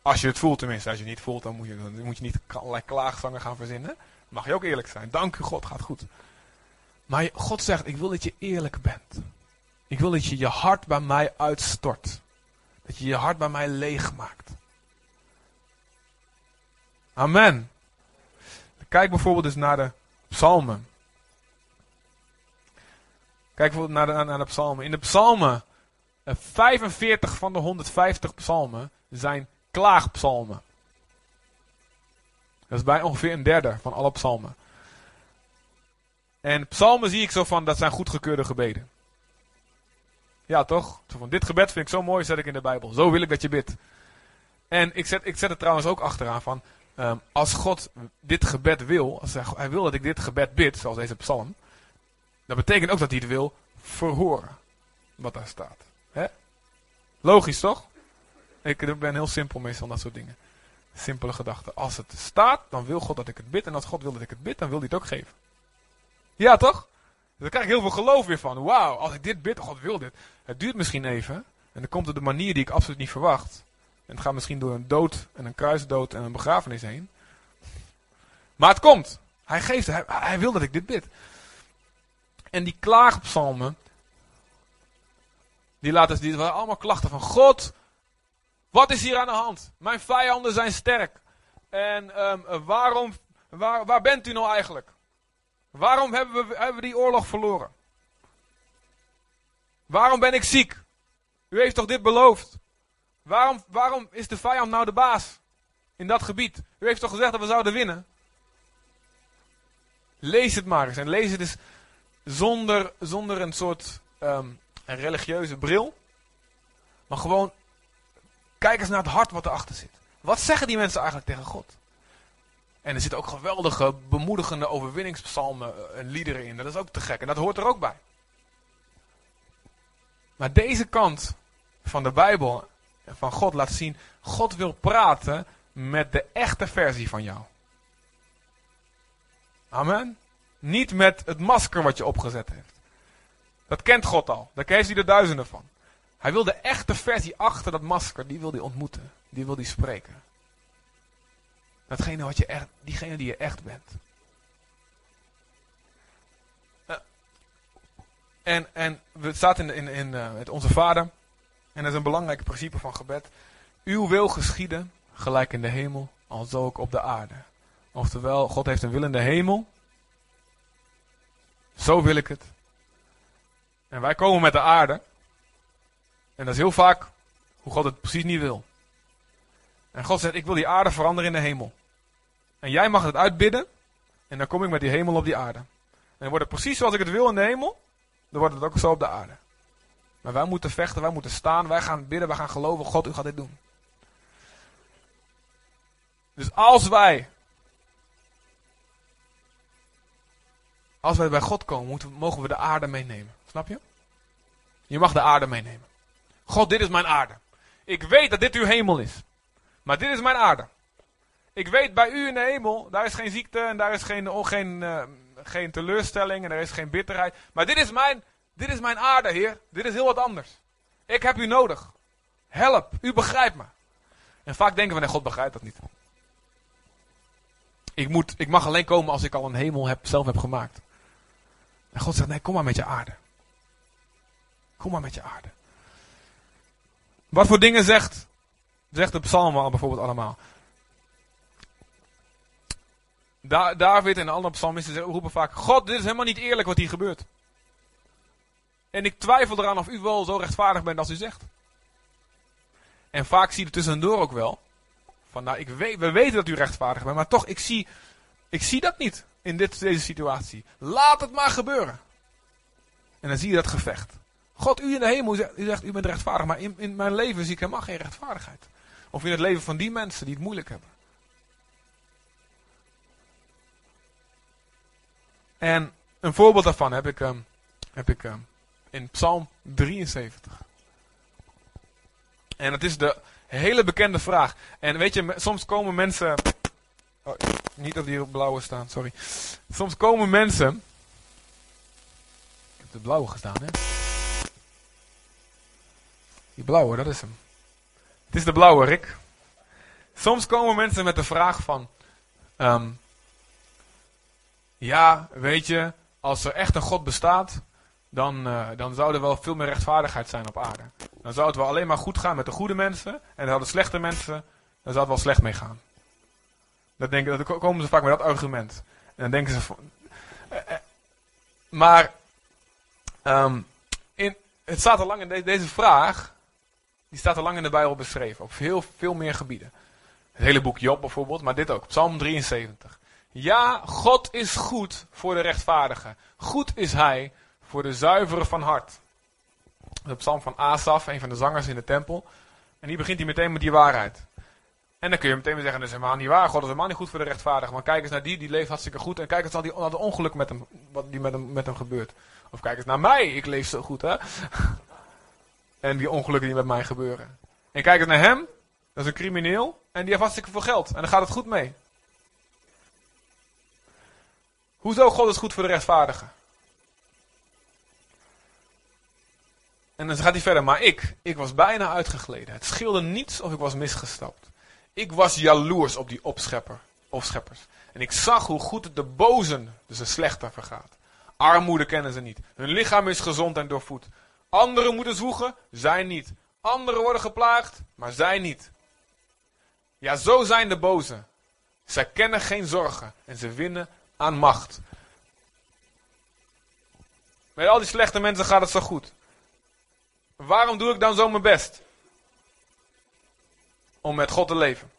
Als je het voelt tenminste. Als je het niet voelt dan moet je, dan moet je niet allerlei klaagzangen gaan verzinnen. Mag je ook eerlijk zijn. Dank u God, gaat goed. Maar God zegt, ik wil dat je eerlijk bent. Ik wil dat je je hart bij mij uitstort. Dat je je hart bij mij leeg maakt. Amen. Kijk bijvoorbeeld eens naar de psalmen. Kijk bijvoorbeeld naar de, naar de psalmen. In de psalmen, eh, 45 van de 150 psalmen zijn klaagpsalmen. Dat is bij ongeveer een derde van alle psalmen. En psalmen zie ik zo van, dat zijn goedgekeurde gebeden. Ja, toch? Zo van, dit gebed vind ik zo mooi, zet ik in de Bijbel. Zo wil ik dat je bidt. En ik zet, ik zet het trouwens ook achteraan van, ehm, als God dit gebed wil, als hij, wil dat ik dit gebed bid, zoals deze psalm, dat betekent ook dat hij het wil verhoren, wat daar staat. Logisch, toch? Ik ben heel simpel meestal dat soort dingen. Simpele gedachten. Als het staat, dan wil God dat ik het bid. En als God wil dat ik het bid, dan wil hij het ook geven. Ja, toch? Daar krijg ik heel veel geloof weer van. Wauw, als ik dit bid, God wil dit. Het duurt misschien even. En dan komt het op de manier die ik absoluut niet verwacht. En het gaat misschien door een dood en een kruisdood en een begrafenis heen. Maar het komt. Hij geeft. Hij, hij wil dat ik dit bid. En die klaagpsalmen. Die laten die waren allemaal klachten van God. Wat is hier aan de hand? Mijn vijanden zijn sterk. En ehm, waarom, waar, waar bent u nou eigenlijk? Waarom hebben we, hebben die oorlog verloren? Waarom ben ik ziek? U heeft toch dit beloofd? Waarom, waarom is de vijand nou de baas in dat gebied? U heeft toch gezegd dat we zouden winnen? Lees het maar eens. En lees het eens zonder, zonder een soort ehm, een religieuze bril. Maar gewoon Kijk eens naar het hart wat erachter zit. Wat zeggen die mensen eigenlijk tegen God? En er zitten ook geweldige, bemoedigende overwinningspsalmen en liederen in. Dat is ook te gek. En dat hoort er ook bij. Maar deze kant van de Bijbel en van God laat zien. God wil praten met de echte versie van jou. Amen. Niet met het masker wat je opgezet heeft. Dat kent God al. Daar heeft hij er duizenden van. Hij wil de echte versie achter dat masker, die wil hij ontmoeten. Die wil hij spreken. Datgene wat je echt, diegene die je echt bent. En, en het staat in, in, in het Onze Vader. En dat is een belangrijk principe van gebed. Uw wil geschieden, gelijk in de hemel, alzo ook op de aarde. Oftewel, God heeft een wil in de hemel. Zo wil ik het. En wij komen met de aarde. En dat is heel vaak hoe God het precies niet wil. En God zegt, ik wil die aarde veranderen in de hemel. En jij mag het uitbidden. En dan kom ik met die hemel op die aarde. En dan wordt het precies zoals ik het wil in de hemel. Dan wordt het ook zo op de aarde. Maar wij moeten vechten, wij moeten staan, wij gaan bidden, wij gaan geloven, God, u gaat dit doen. Dus als wij, als wij bij God komen, moeten, mogen we de aarde meenemen. Snap je? Je mag de aarde meenemen. God, dit is mijn aarde. Ik weet dat dit uw hemel is. Maar dit is mijn aarde. Ik weet bij u in de hemel, daar is geen ziekte en daar is geen, geen, uh, geen teleurstelling en er is geen bitterheid. Maar dit is, mijn, dit is mijn aarde, Heer. Dit is heel wat anders. Ik heb u nodig. Help, u begrijpt me. En vaak denken we, nee, God begrijpt dat niet. Ik, moet, ik mag alleen komen als ik al een hemel heb, zelf heb gemaakt. En God zegt, nee, kom maar met je aarde. Kom maar met je aarde. Wat voor dingen zegt, zegt de psalmen bijvoorbeeld allemaal. Da David en de andere psalmisten roepen vaak: God, dit is helemaal niet eerlijk wat hier gebeurt. En ik twijfel eraan of u wel zo rechtvaardig bent als u zegt. En vaak zie je er tussendoor ook wel. Van nou, ik weet, we weten dat u rechtvaardig bent, maar toch, ik zie, ik zie dat niet in dit, deze situatie. Laat het maar gebeuren. En dan zie je dat gevecht. God, u in de hemel, u zegt, u bent rechtvaardig, maar in, in mijn leven zie ik helemaal geen rechtvaardigheid. Of in het leven van die mensen die het moeilijk hebben. En een voorbeeld daarvan heb ik, um, heb ik um, in Psalm 73. En het is de hele bekende vraag. En weet je, soms komen mensen. Oh, niet dat die op blauwe staan, sorry. Soms komen mensen. Ik heb de blauwe gestaan, hè? Die blauwe, dat is hem. Het is de blauwe, Rick. Soms komen mensen met de vraag van. Um, ja, weet je, als er echt een God bestaat, dan, uh, dan zou er wel veel meer rechtvaardigheid zijn op aarde. Dan zou het wel alleen maar goed gaan met de goede mensen. En dan zouden slechte mensen, dan zou het wel slecht mee gaan. Dat, denken, dat komen ze vaak met dat argument. En dan denken ze van... Uh, uh, maar, um, in, het staat al lang in de, deze vraag, die staat al lang in de Bijbel beschreven. Op heel veel meer gebieden. Het hele boek Job bijvoorbeeld, maar dit ook. Psalm 73. Ja, God is goed voor de rechtvaardigen. Goed is hij voor de zuivere van hart. De psalm van Asaf, een van de zangers in de tempel. En hier begint hij meteen met die waarheid. En dan kun je meteen weer zeggen, dat is helemaal niet waar. God is helemaal niet goed voor de rechtvaardigen. Maar kijk eens naar die, die leeft hartstikke goed. En kijk eens naar, die, naar ongeluk met hem, wat die met hem, met hem gebeurt. Of kijk eens naar mij, ik leef zo goed hè. en die ongelukken die met mij gebeuren. En kijk eens naar hem, dat is een crimineel. En die heeft hartstikke veel geld. En dan gaat het goed mee. Hoezo God is goed voor de rechtvaardigen? En dan gaat hij verder, maar ik, ik was bijna uitgegleden. Het scheelde niets of ik was misgestapt. Ik was jaloers op die opschepper, opscheppers. En ik zag hoe goed het de bozen, dus de slechter, vergaat. Armoede kennen ze niet. Hun lichaam is gezond en doorvoed. Anderen moeten zwoegen, zij niet. Anderen worden geplaagd, maar zij niet. Ja, zo zijn de bozen. Zij kennen geen zorgen en ze winnen aan macht. Met al die slechte mensen gaat het zo goed. Waarom doe ik dan zo mijn best? Om met God te leven.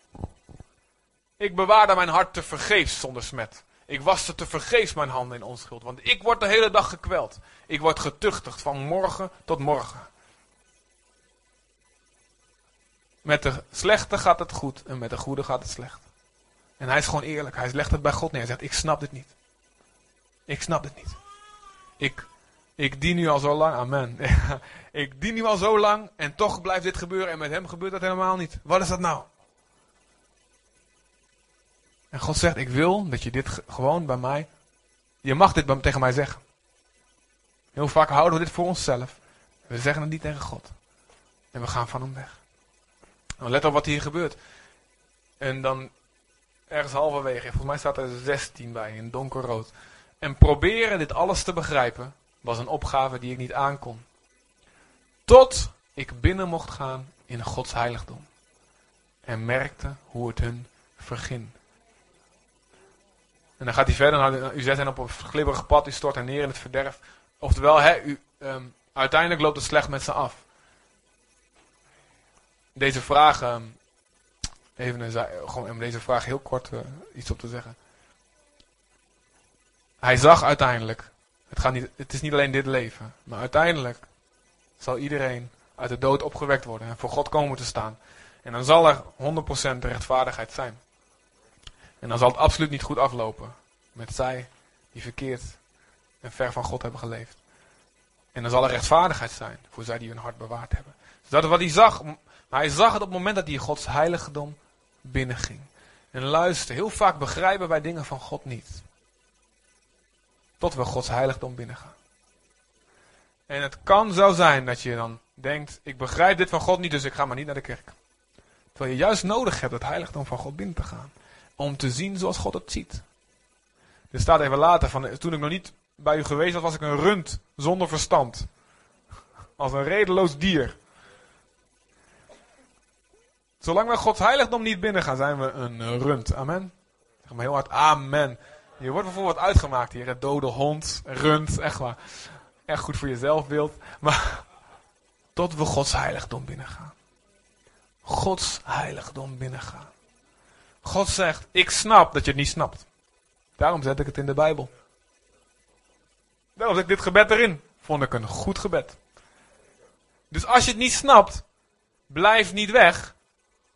Ik bewaarde mijn hart te vergeefs zonder smet. Ik waste te vergeefs mijn handen in onschuld. Want ik word de hele dag gekweld. Ik word getuchtigd van morgen tot morgen. Met de slechte gaat het goed en met de goede gaat het slecht. En hij is gewoon eerlijk. Hij legt het bij God neer. Hij zegt, ik snap dit niet. Ik snap dit niet. Ik, ik dien nu al zo lang. Amen. ik dien nu al zo lang en toch blijft dit gebeuren en met hem gebeurt dat helemaal niet. Wat is dat nou? En God zegt, ik wil dat je dit gewoon bij mij, je mag dit tegen mij zeggen. Heel vaak houden we dit voor onszelf. We zeggen het niet tegen God. En we gaan van hem weg. Nou, let op wat hier gebeurt. En dan ergens halverwege, volgens mij staat er 16 bij, in donkerrood. En proberen dit alles te begrijpen, was een opgave die ik niet aankon. Tot ik binnen mocht gaan in Gods heiligdom. En merkte hoe het hun verging. En dan gaat hij verder. Nou, u zet hen op een glibberig pad. U stort hen neer in het verderf. Oftewel, u, um, uiteindelijk loopt het slecht met ze af. Deze vraag. Um, even gewoon om deze vraag heel kort uh, iets op te zeggen. Hij zag uiteindelijk. Het, gaat niet, het is niet alleen dit leven. Maar uiteindelijk zal iedereen uit de dood opgewekt worden en voor God komen te staan. En dan zal er 100% rechtvaardigheid zijn. En dan zal het absoluut niet goed aflopen met zij die verkeerd en ver van God hebben geleefd. En dan zal er rechtvaardigheid zijn voor zij die hun hart bewaard hebben. Dus dat is wat hij zag. Maar hij zag het op het moment dat hij Gods heiligdom binnenging. En luister, heel vaak begrijpen wij dingen van God niet. Tot we Gods heiligdom binnengaan. En het kan zo zijn dat je dan denkt, ik begrijp dit van God niet, dus ik ga maar niet naar de kerk. Terwijl je juist nodig hebt het heiligdom van God binnen te gaan. Om te zien zoals God het ziet. Er staat even later, van, toen ik nog niet bij u geweest was, was ik een rund zonder verstand. Als een redeloos dier. Zolang we Gods heiligdom niet binnen gaan, zijn we een rund. Amen. Zeg maar heel hard, amen. Je wordt bijvoorbeeld uitgemaakt hier. Het dode hond, rund, echt waar. Echt goed voor je zelfbeeld. Maar tot we Gods heiligdom binnengaan. Gods heiligdom binnengaan. God zegt, ik snap dat je het niet snapt. Daarom zet ik het in de Bijbel. Daarom zet ik dit gebed erin. Vond ik een goed gebed. Dus als je het niet snapt, blijf niet weg.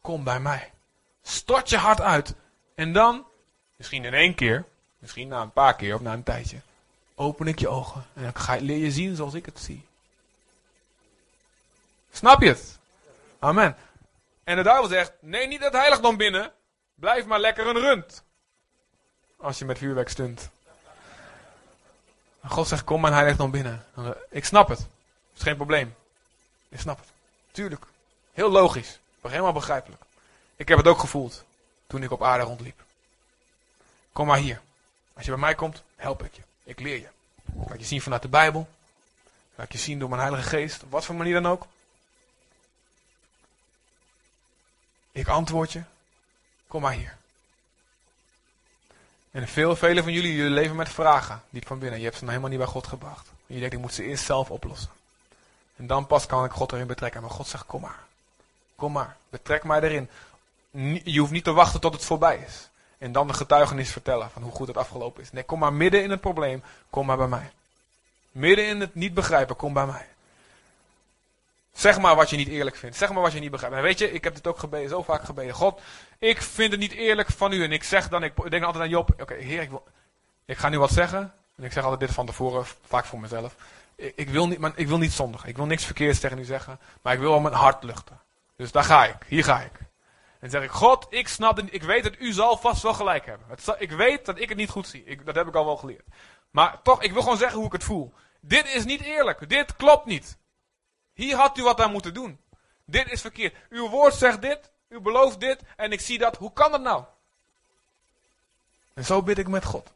Kom bij mij. Stort je hart uit. En dan, misschien in één keer, misschien na een paar keer of na een tijdje, open ik je ogen. En dan ga je, leer je zien zoals ik het zie. Snap je het? Amen. En de duivel zegt, neem niet het heiligdom binnen. Blijf maar lekker een rund. Als je met vuurwerk stunt. God zegt, kom mijn heiligdom binnen. Ik snap het. is geen probleem. Ik snap het. Tuurlijk. Heel logisch. Maar helemaal begrijpelijk. Ik heb het ook gevoeld. Toen ik op aarde rondliep. Kom maar hier. Als je bij mij komt, help ik je. Ik leer je. Laat je zien vanuit de Bijbel. Laat je zien door mijn Heilige Geest. Op wat voor manier dan ook. Ik antwoord je. Kom maar hier. En veel, vele van jullie, jullie leven met vragen. Diep van binnen. Je hebt ze nog helemaal niet bij God gebracht. Je denkt, ik moet ze eerst zelf oplossen. En dan pas kan ik God erin betrekken. Maar God zegt, kom maar. Kom maar. Betrek mij erin. Je hoeft niet te wachten tot het voorbij is. En dan de getuigenis vertellen van hoe goed het afgelopen is. Nee, kom maar midden in het probleem. Kom maar bij mij. Midden in het niet begrijpen. Kom bij mij. Zeg maar wat je niet eerlijk vindt. Zeg maar wat je niet begrijpt. Weet je, ik heb dit ook gebeden, zo vaak gebeden. God, ik vind het niet eerlijk van u. En ik zeg dan, ik denk altijd aan Job. Oké, heer, ik, ik ga nu wat zeggen. En ik zeg altijd dit van tevoren, vaak voor mezelf. Ik, ik wil niet, maar ik wil niet zondigen. Ik wil niks verkeerds tegen u zeggen. Maar ik wil wel mijn hart luchten. Dus daar ga ik. Hier ga ik. En zeg ik, God, ik snap het Ik weet dat u zal vast wel gelijk hebben. Het, ik weet dat ik het niet goed zie. Dat heb ik al wel geleerd. Maar toch, ik wil gewoon zeggen hoe ik het voel. Dit is niet eerlijk. Dit klopt niet. Hier had u wat aan moeten doen. Dit is verkeerd. Uw woord zegt dit, u belooft dit en ik zie dat. Hoe kan dat nou? En zo bid ik met God.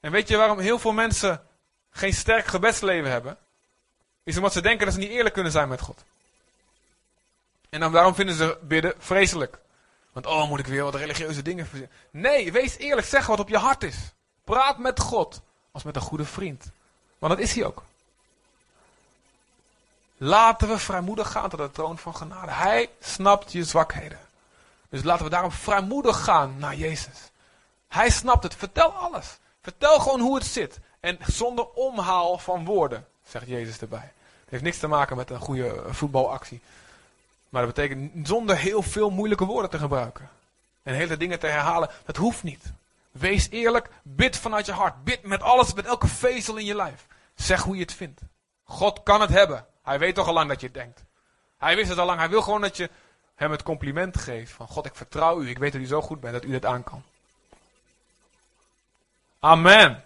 En weet je waarom heel veel mensen geen sterk gebedsleven hebben? Is omdat ze denken dat ze niet eerlijk kunnen zijn met God. En dan waarom vinden ze bidden vreselijk? Want oh, moet ik weer wat religieuze dingen verzinnen? Nee, wees eerlijk, zeg wat op je hart is. Praat met God als met een goede vriend. Want dat is hij ook. Laten we vrijmoedig gaan tot de troon van genade. Hij snapt je zwakheden. Dus laten we daarom vrijmoedig gaan naar Jezus. Hij snapt het. Vertel alles. Vertel gewoon hoe het zit. En zonder omhaal van woorden, zegt Jezus erbij. Het heeft niks te maken met een goede voetbalactie. Maar dat betekent zonder heel veel moeilijke woorden te gebruiken. En hele dingen te herhalen. Dat hoeft niet. Wees eerlijk. Bid vanuit je hart. Bid met alles, met elke vezel in je lijf. Zeg hoe je het vindt. God kan het hebben. Hij weet toch al lang dat je het denkt. Hij wist het al lang. Hij wil gewoon dat je hem het compliment geeft. Van God, ik vertrouw u. Ik weet dat u zo goed bent dat u dit aan kan. Amen.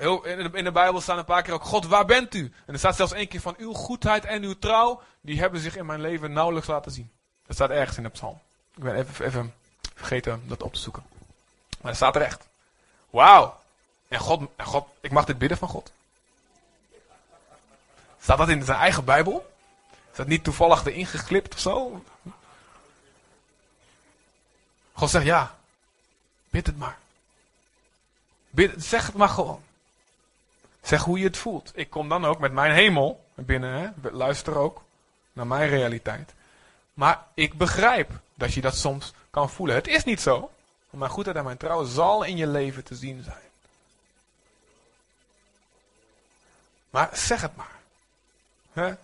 Heel, in, de, in de Bijbel staan een paar keer ook, God, waar bent u? En er staat zelfs één keer van, uw goedheid en uw trouw, die hebben zich in mijn leven nauwelijks laten zien. Dat staat ergens in de psalm. Ik ben even, even vergeten dat op te zoeken. Maar dat staat er echt. Wauw. En God, God, ik mag dit bidden van God. Staat dat in zijn eigen Bijbel? Is dat niet toevallig erin geklipt of zo? God zegt ja. Bid het maar. Bid, zeg het maar gewoon. Zeg hoe je het voelt. Ik kom dan ook met mijn hemel binnen. Hè? Luister ook naar mijn realiteit. Maar ik begrijp dat je dat soms kan voelen. Het is niet zo. Maar mijn goedheid en mijn trouw zal in je leven te zien zijn. Maar zeg het maar. Hè?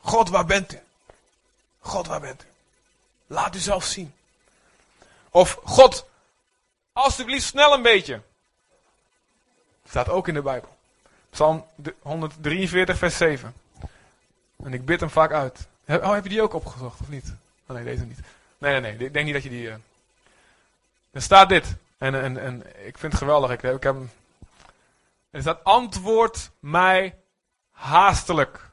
God, waar bent u? God, waar bent u? Laat u zelf zien. Of God, alsjeblieft snel een beetje. Staat ook in de Bijbel. Psalm 143, vers 7. En ik bid hem vaak uit. Oh, heb je die ook opgezocht of niet? Oh nee, deze niet. Nee, nee, nee. Ik denk niet dat je die. Uh... Er staat dit. En, en, en ik vind het geweldig. Ik, ik heb. Er staat: Antwoord mij haastelijk.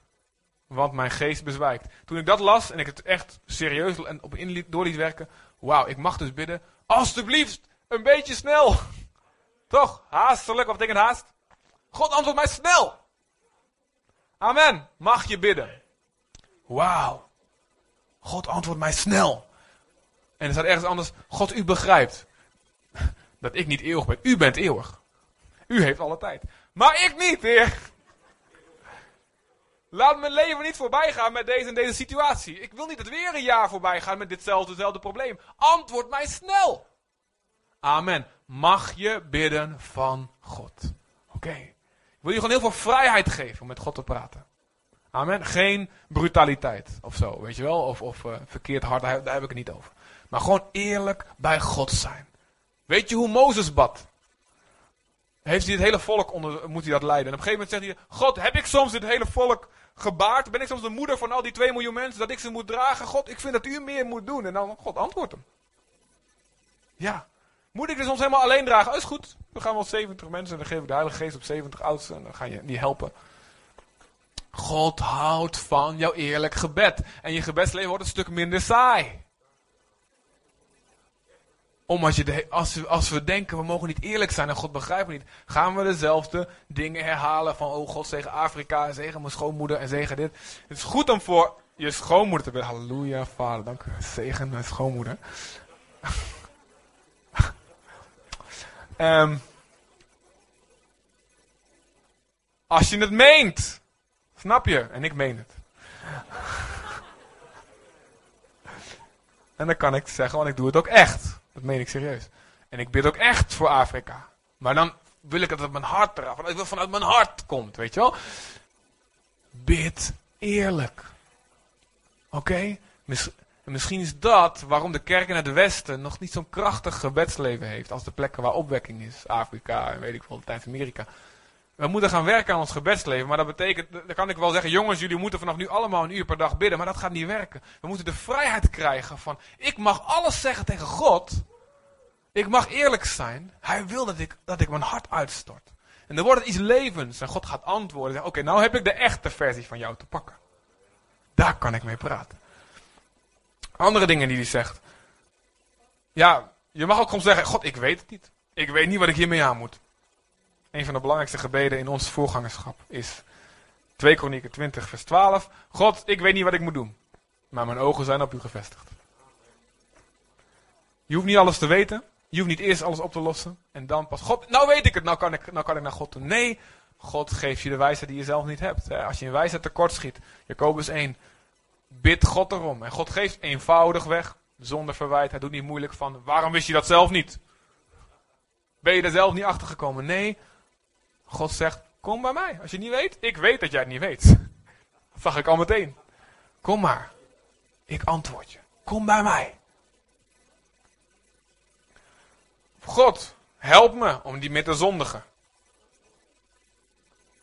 Want mijn geest bezwijkt. Toen ik dat las en ik het echt serieus en op door liet werken. Wauw, ik mag dus bidden. Alsjeblieft, een beetje snel. Toch? Haastelijk, wat betekent haast? God antwoord mij snel. Amen. Mag je bidden. Wauw. God antwoordt mij snel. En er staat ergens anders, God u begrijpt. Dat ik niet eeuwig ben. U bent eeuwig. U heeft alle tijd. Maar ik niet, heer. Laat mijn leven niet voorbij gaan met deze en deze situatie. Ik wil niet het weer een jaar voorbij gaan met ditzelfde probleem. Antwoord mij snel. Amen. Mag je bidden van God. Oké. Ik wil je gewoon heel veel vrijheid geven om met God te praten. Amen. Geen brutaliteit of zo, weet je wel. Of, of uh, verkeerd hard, daar, heb ik het niet over. Maar gewoon eerlijk bij God zijn. Weet je hoe Mozes bad? Heeft hij het hele volk onder, moet hij dat leiden? En op een gegeven moment zegt hij, God, heb ik soms dit hele volk gebaard? Ben ik soms de moeder van al die 2 miljoen mensen dat ik ze moet dragen? God, ik vind dat u meer moet doen. En dan, God antwoordt hem. Ja. Moet ik dus soms helemaal alleen dragen? Oh, is goed. Dan gaan we al 70 mensen en dan geef ik de Heilige Geest op 70 oudsten en dan ga je die helpen. God houdt van jouw eerlijk gebed. En je gebedsleven wordt een stuk minder saai. Omdat je de, als, we, als we denken, we mogen niet eerlijk zijn en God begrijpt niet, gaan we dezelfde dingen herhalen van, oh God zegen Afrika, zegen mijn schoonmoeder en zegen dit. Het is goed om voor je schoonmoeder te bidden. Halleluja, vader, dank u. Zegen mijn schoonmoeder. Um, als je het meent. Snap je? En ik meen het. en dan kan ik zeggen, want ik doe het ook echt. Dat meen ik serieus. En ik bid ook echt voor Afrika. Maar dan wil ik dat het mijn hart eraf, dat het vanuit mijn hart komt, weet je wel. Bid eerlijk. Oké? misschien is dat waarom de kerk in het Westen nog niet zo'n krachtig gebedsleven heeft als de plekken waar opwekking is. Afrika en weet ik wel, Latijns-Amerika. We moeten gaan werken aan ons gebedsleven. Maar dat betekent, dan kan ik wel zeggen, jongens, jullie moeten vanaf nu allemaal een uur per dag bidden. Maar dat gaat niet werken. We moeten de vrijheid krijgen van, ik mag alles zeggen tegen God. Ik mag eerlijk zijn. Hij wil dat ik, dat ik mijn hart uitstort. En dan wordt het iets levens. En God gaat antwoorden. Oké, nou heb ik de echte versie van jou te pakken. Daar kan ik mee praten. Andere dingen die hij zegt. Ja, je mag ook gewoon zeggen, God, ik weet het niet. Ik weet niet wat ik hiermee aan moet. Een van de belangrijkste gebeden in ons voorgangerschap is 2 Kronieken 20 vers 12. God, ik weet niet wat ik moet doen. Maar mijn ogen zijn op u gevestigd. Je hoeft niet alles te weten. Je hoeft niet eerst alles op te lossen. En dan pas, God, nou weet ik het, nou kan ik, nou kan ik naar God toe. Nee, God geeft je de wijsheid die je zelf niet hebt. Als je in wijsheid tekort schiet, Jacobus 1, bid God erom. En God geeft eenvoudig weg, zonder verwijt. Hij doet niet moeilijk van, waarom wist je dat zelf niet? Ben je er zelf niet achter gekomen? Nee, God zegt, kom bij mij. Als je het niet weet, ik weet dat jij het niet weet. Dat zag ik al meteen. Kom maar. Ik antwoord je. Kom bij mij. God, help me om die met te zondigen.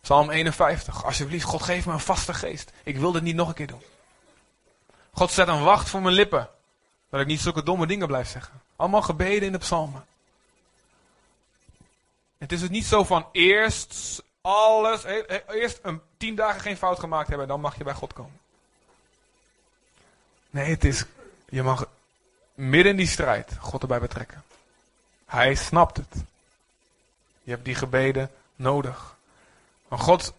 Psalm 51. Alsjeblieft, God geef me een vaste geest. Ik wil dit niet nog een keer doen. God zet een wacht voor mijn lippen. Dat ik niet zulke domme dingen blijf zeggen. Allemaal gebeden in de psalmen. Het is dus niet zo van eerst alles, eerst een tien dagen geen fout gemaakt hebben en dan mag je bij God komen. Nee, het is, je mag midden in die strijd God erbij betrekken. Hij snapt het. Je hebt die gebeden nodig. Maar God,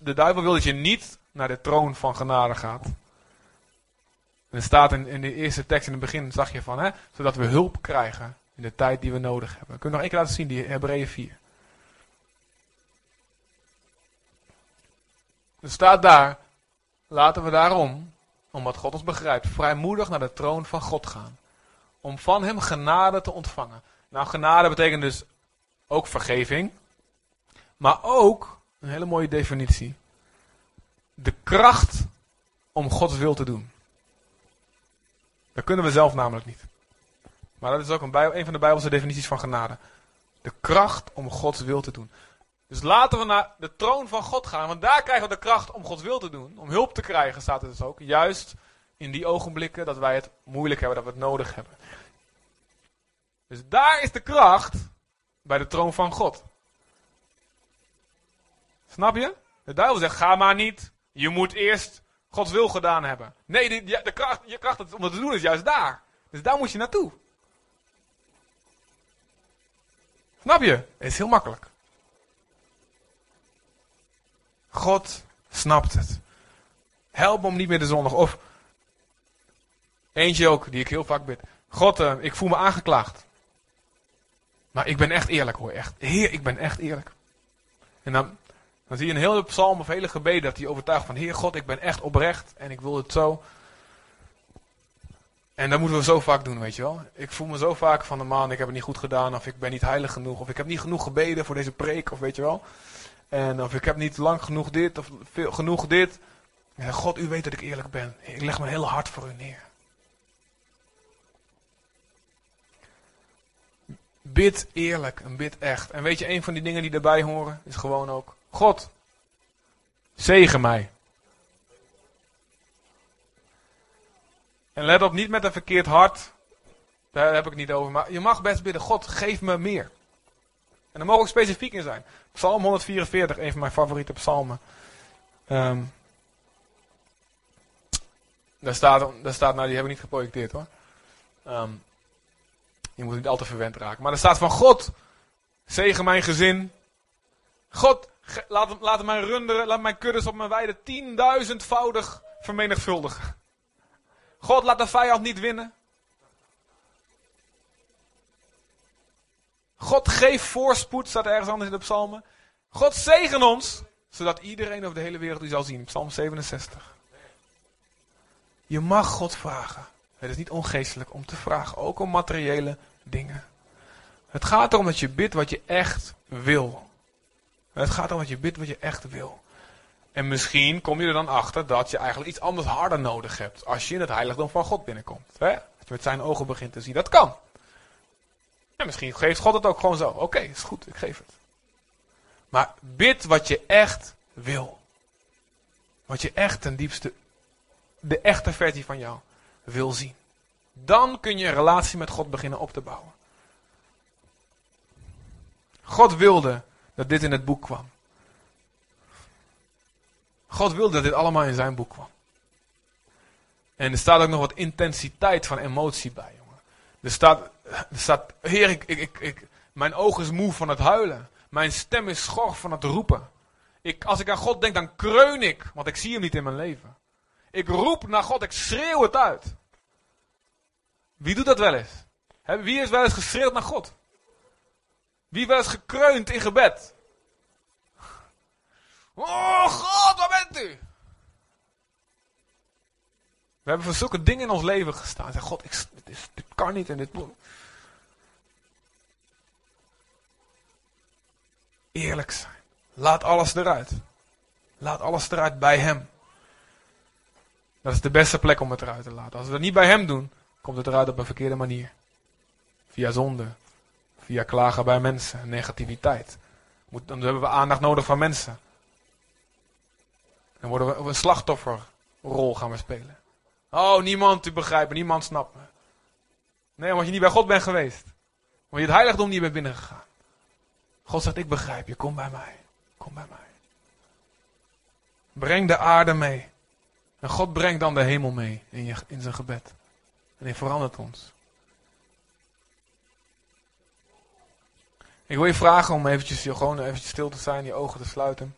de duivel wil dat je niet naar de troon van genade gaat. En er staat in, in de eerste tekst in het begin, zag je van, hè, zodat we hulp krijgen in de tijd die we nodig hebben. Kun je nog één keer laten zien, die Hebreeën 4. Er staat daar, laten we daarom, omdat God ons begrijpt, vrijmoedig naar de troon van God gaan. Om van hem genade te ontvangen. Nou, genade betekent dus ook vergeving. Maar ook een hele mooie definitie. De kracht om Gods wil te doen. Dat kunnen we zelf namelijk niet. Maar dat is ook een, bij, een van de Bijbelse definities van genade. De kracht om Gods wil te doen. Dus laten we naar de troon van God gaan, want daar krijgen we de kracht om Gods wil te doen. Om hulp te krijgen, staat het dus ook. Juist in die ogenblikken dat wij het moeilijk hebben, dat we het nodig hebben. Dus daar is de kracht bij de troon van God. Snap je? De duivel zegt, ga maar niet. Je moet eerst Gods wil gedaan hebben. Nee, de, kracht, je kracht om dat te doen is juist daar. Dus daar moet je naartoe. Snap je? Het is heel makkelijk. God snapt het. Help me om niet meer de zondag. Of eentje ook, die ik heel vaak bid. God, uh, ik voel me aangeklaagd. Maar ik ben echt eerlijk hoor. Echt. Heer, ik ben echt eerlijk. En dan, dan zie je een hele psalm of hele gebeden dat hij overtuigt van Heer God, ik ben echt oprecht en ik wil het zo. En dat moeten we zo vaak doen, weet je wel. Ik voel me zo vaak van de man, ik heb het niet goed gedaan, of ik ben niet heilig genoeg, of ik heb niet genoeg gebeden voor deze preek, of weet je wel. En of ik heb niet lang genoeg dit, of veel, genoeg dit. En God, u weet dat ik eerlijk ben. Ik leg mijn hele hart voor u neer. Bid eerlijk en bid echt. En weet je, een van die dingen die erbij horen, is gewoon ook, God, zegen mij. En let op, niet met een verkeerd hart. Daar heb ik het niet over. Maar je mag best bidden, God, geef me meer. En daar mogen ook specifiek in zijn. Psalm 144, een van mijn favoriete psalmen. Um, daar, staat, daar staat, nou die heb ik niet geprojecteerd hoor. Um, je moet niet al verwend raken. Maar er staat van God, zegen mijn gezin. God, laat, laat mijn runderen, laat mijn kuddes op mijn weide tienduizendvoudig vermenigvuldigen. God, laat de vijand niet winnen. God geeft voorspoed, staat ergens anders in de psalmen. God zegen ons, zodat iedereen over de hele wereld u zal zien. Psalm 67. Je mag God vragen. Het is niet ongeestelijk om te vragen, ook om materiële dingen. Het gaat erom dat je bidt wat je echt wil. Het gaat erom dat je bidt wat je echt wil. En misschien kom je er dan achter dat je eigenlijk iets anders harder nodig hebt. Als je in het heiligdom van God binnenkomt. Hè? Dat je met zijn ogen begint te zien. Dat kan. En misschien geeft God het ook gewoon zo. Oké, is goed, ik geef het. Maar bid wat je echt wil. Wat je echt ten diepste, de echte versie van jou wil zien. Dan kun je een relatie met God beginnen op te bouwen. God wilde dat dit in het boek kwam. God wilde dat dit allemaal in zijn boek kwam. En er staat ook nog wat intensiteit van emotie bij, jongen. Er staat, er staat Heer, ik, ik, ik, mijn oog is moe van het huilen. Mijn stem is schor van het roepen. Ik, als ik aan God denk, dan kreun ik, want ik zie hem niet in mijn leven. Ik roep naar God, ik schreeuw het uit. Wie doet dat wel eens? Wie is wel eens geschreeuwd naar God? Wie eens gekreund in gebed? Oh God, waar bent u? We hebben voor zulke dingen in ons leven gestaan. Zeg, God, ik, dit, is, dit kan niet en dit moet. Eerlijk zijn. Laat alles eruit. Laat alles eruit bij Hem. Dat is de beste plek om het eruit te laten. Als we dat niet bij Hem doen, komt het eruit op een verkeerde manier. Via zonde. Via klagen bij mensen. Negativiteit. Moet, dan hebben we aandacht nodig van mensen. Dan worden we een slachtofferrol gaan we spelen. Oh, niemand u begrijpt niemand snapt me. Nee, omdat je niet bij God bent geweest. Omdat je het heiligdom niet bent binnengegaan. God zegt, ik begrijp je, kom bij mij. Kom bij mij. Breng de aarde mee. En God brengt dan de hemel mee in, je, in zijn gebed. En hij verandert ons. Ik wil je vragen om eventjes, gewoon eventjes stil te zijn, je ogen te sluiten.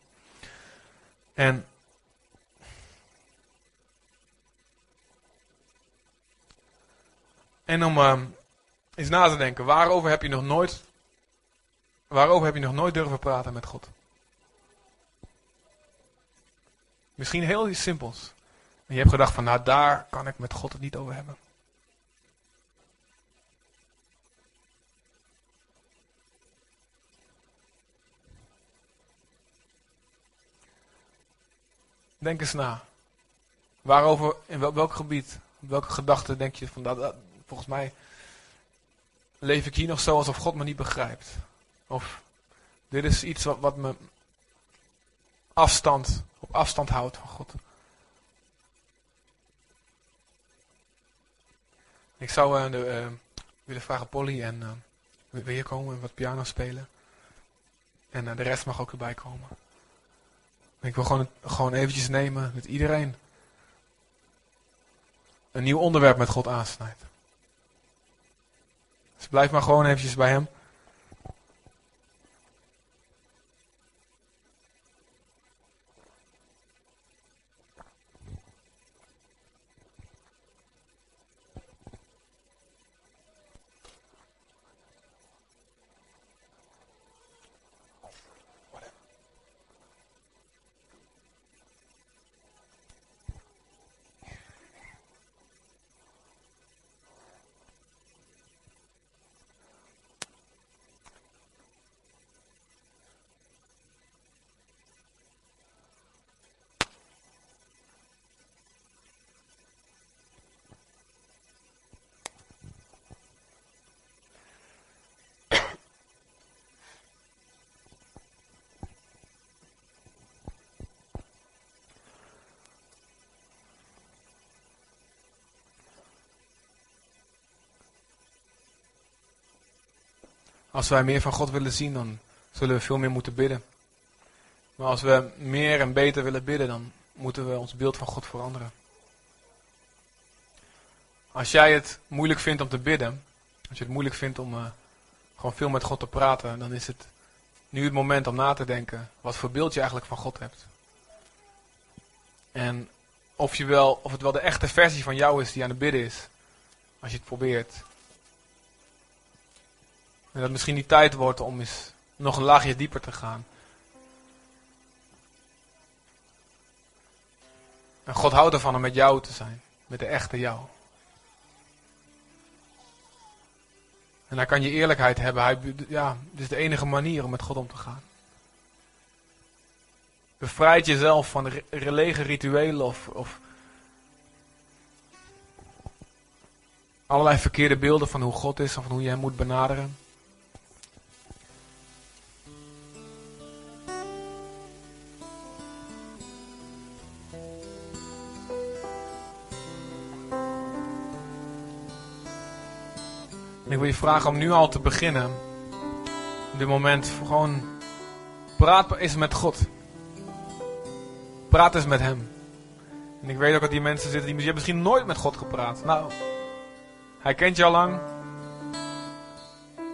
En En om uh, eens na te denken, waarover heb je nog nooit, waarover heb je nog nooit durven praten met God? Misschien heel iets simpels. En je hebt gedacht van, nou daar kan ik met God het niet over hebben. Denk eens na. Waarover, in wel- welk gebied, welke gedachte denk je van dat, dat- volgens mij leef ik hier nog zo alsof God me niet begrijpt. Of dit is iets wat, wat me afstand, op afstand houdt van God. Ik zou eh, de, eh, willen vragen Polly en eh, wil komen en wat piano spelen? En de rest mag ook erbij komen. Ik wil gewoon, gewoon eventjes nemen met iedereen een nieuw onderwerp met God aansnijdt. Dus blijf maar gewoon eventjes bij hem. Als wij meer van God willen zien, dan zullen we veel meer moeten bidden. Maar als we meer en beter willen bidden, dan moeten we ons beeld van God veranderen. Als jij het moeilijk vindt om te bidden, als je het moeilijk vindt om eh, gewoon veel met God te praten, dan is het nu het moment om na te denken wat voor beeld je eigenlijk van God hebt. En of, je wel, of het wel de echte versie van jou is die aan het bidden is, als je het probeert. En dat misschien die tijd wordt om eens nog een laagje dieper te gaan. En God houdt ervan om met jou te zijn. Met de echte jou. En hij kan je eerlijkheid hebben. Hij, ja, dit is de enige manier om met God om te gaan. Bevrijd jezelf van re- relege rituelen of, of allerlei verkeerde beelden van hoe God is of van hoe je hem moet benaderen. En ik wil je vragen om nu al te beginnen. Op dit moment gewoon praat eens met God. Praat eens met hem. En ik weet ook dat die mensen zitten die, misschien nooit met God gepraat. Nou, hij kent je al lang.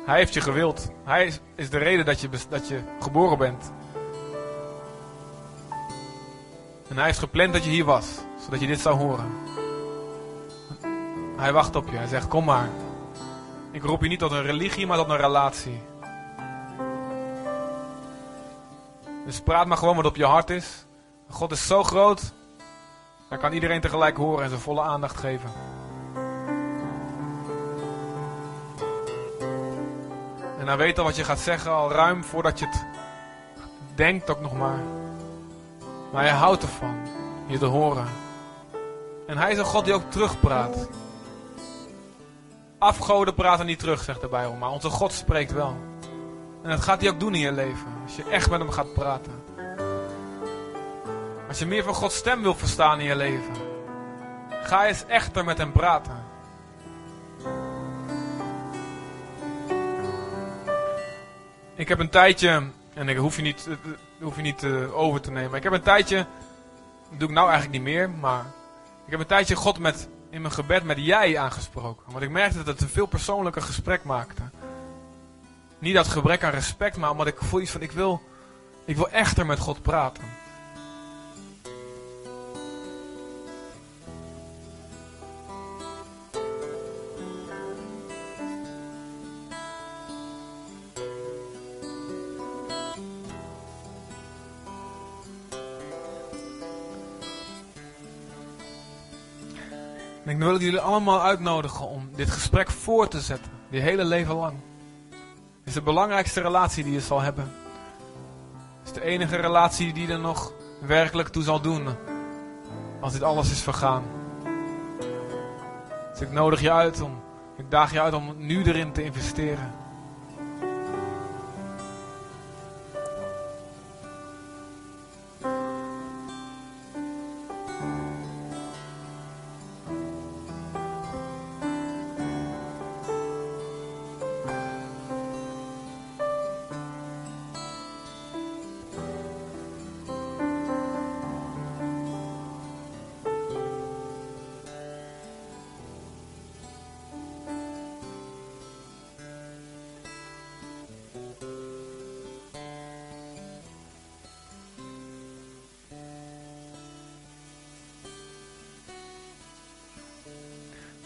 Hij heeft je gewild. Hij is, is de reden dat je, dat je geboren bent. En hij heeft gepland dat je hier was, zodat je dit zou horen. Hij wacht op je. Hij zegt: Kom maar. Ik roep je niet tot een religie, maar tot een relatie. Dus praat maar gewoon wat op je hart is. God is zo groot. Hij kan iedereen tegelijk horen en zijn volle aandacht geven. En hij weet al wat je gaat zeggen, al ruim voordat je het denkt ook nog maar. Maar hij houdt ervan je te horen. En hij is een God die ook terugpraat. Afgoden praten niet terug, zegt de Bijbel, maar onze God spreekt wel. En dat gaat hij ook doen in je leven, als je echt met hem gaat praten. Als je meer van Gods stem wil verstaan in je leven, ga eens echter met hem praten. Ik heb een tijdje, en ik hoef je niet, eh, hoef je niet eh, over te nemen, ik heb een tijdje, dat doe ik nou eigenlijk niet meer, maar ik heb een tijdje God met, in mijn gebed met jij aangesproken. Want ik merkte dat het een veel persoonlijker gesprek maakte. Niet dat gebrek aan respect, maar omdat ik voel iets van, ik wil, ik wil echter met God praten. En ik wil jullie allemaal uitnodigen om dit gesprek voor te zetten. Je hele leven lang. Het is de belangrijkste relatie die je zal hebben. Het is de enige relatie die er nog werkelijk toe zal doen. als dit alles is vergaan. Dus ik nodig je uit om, ik daag je uit om nu erin te investeren.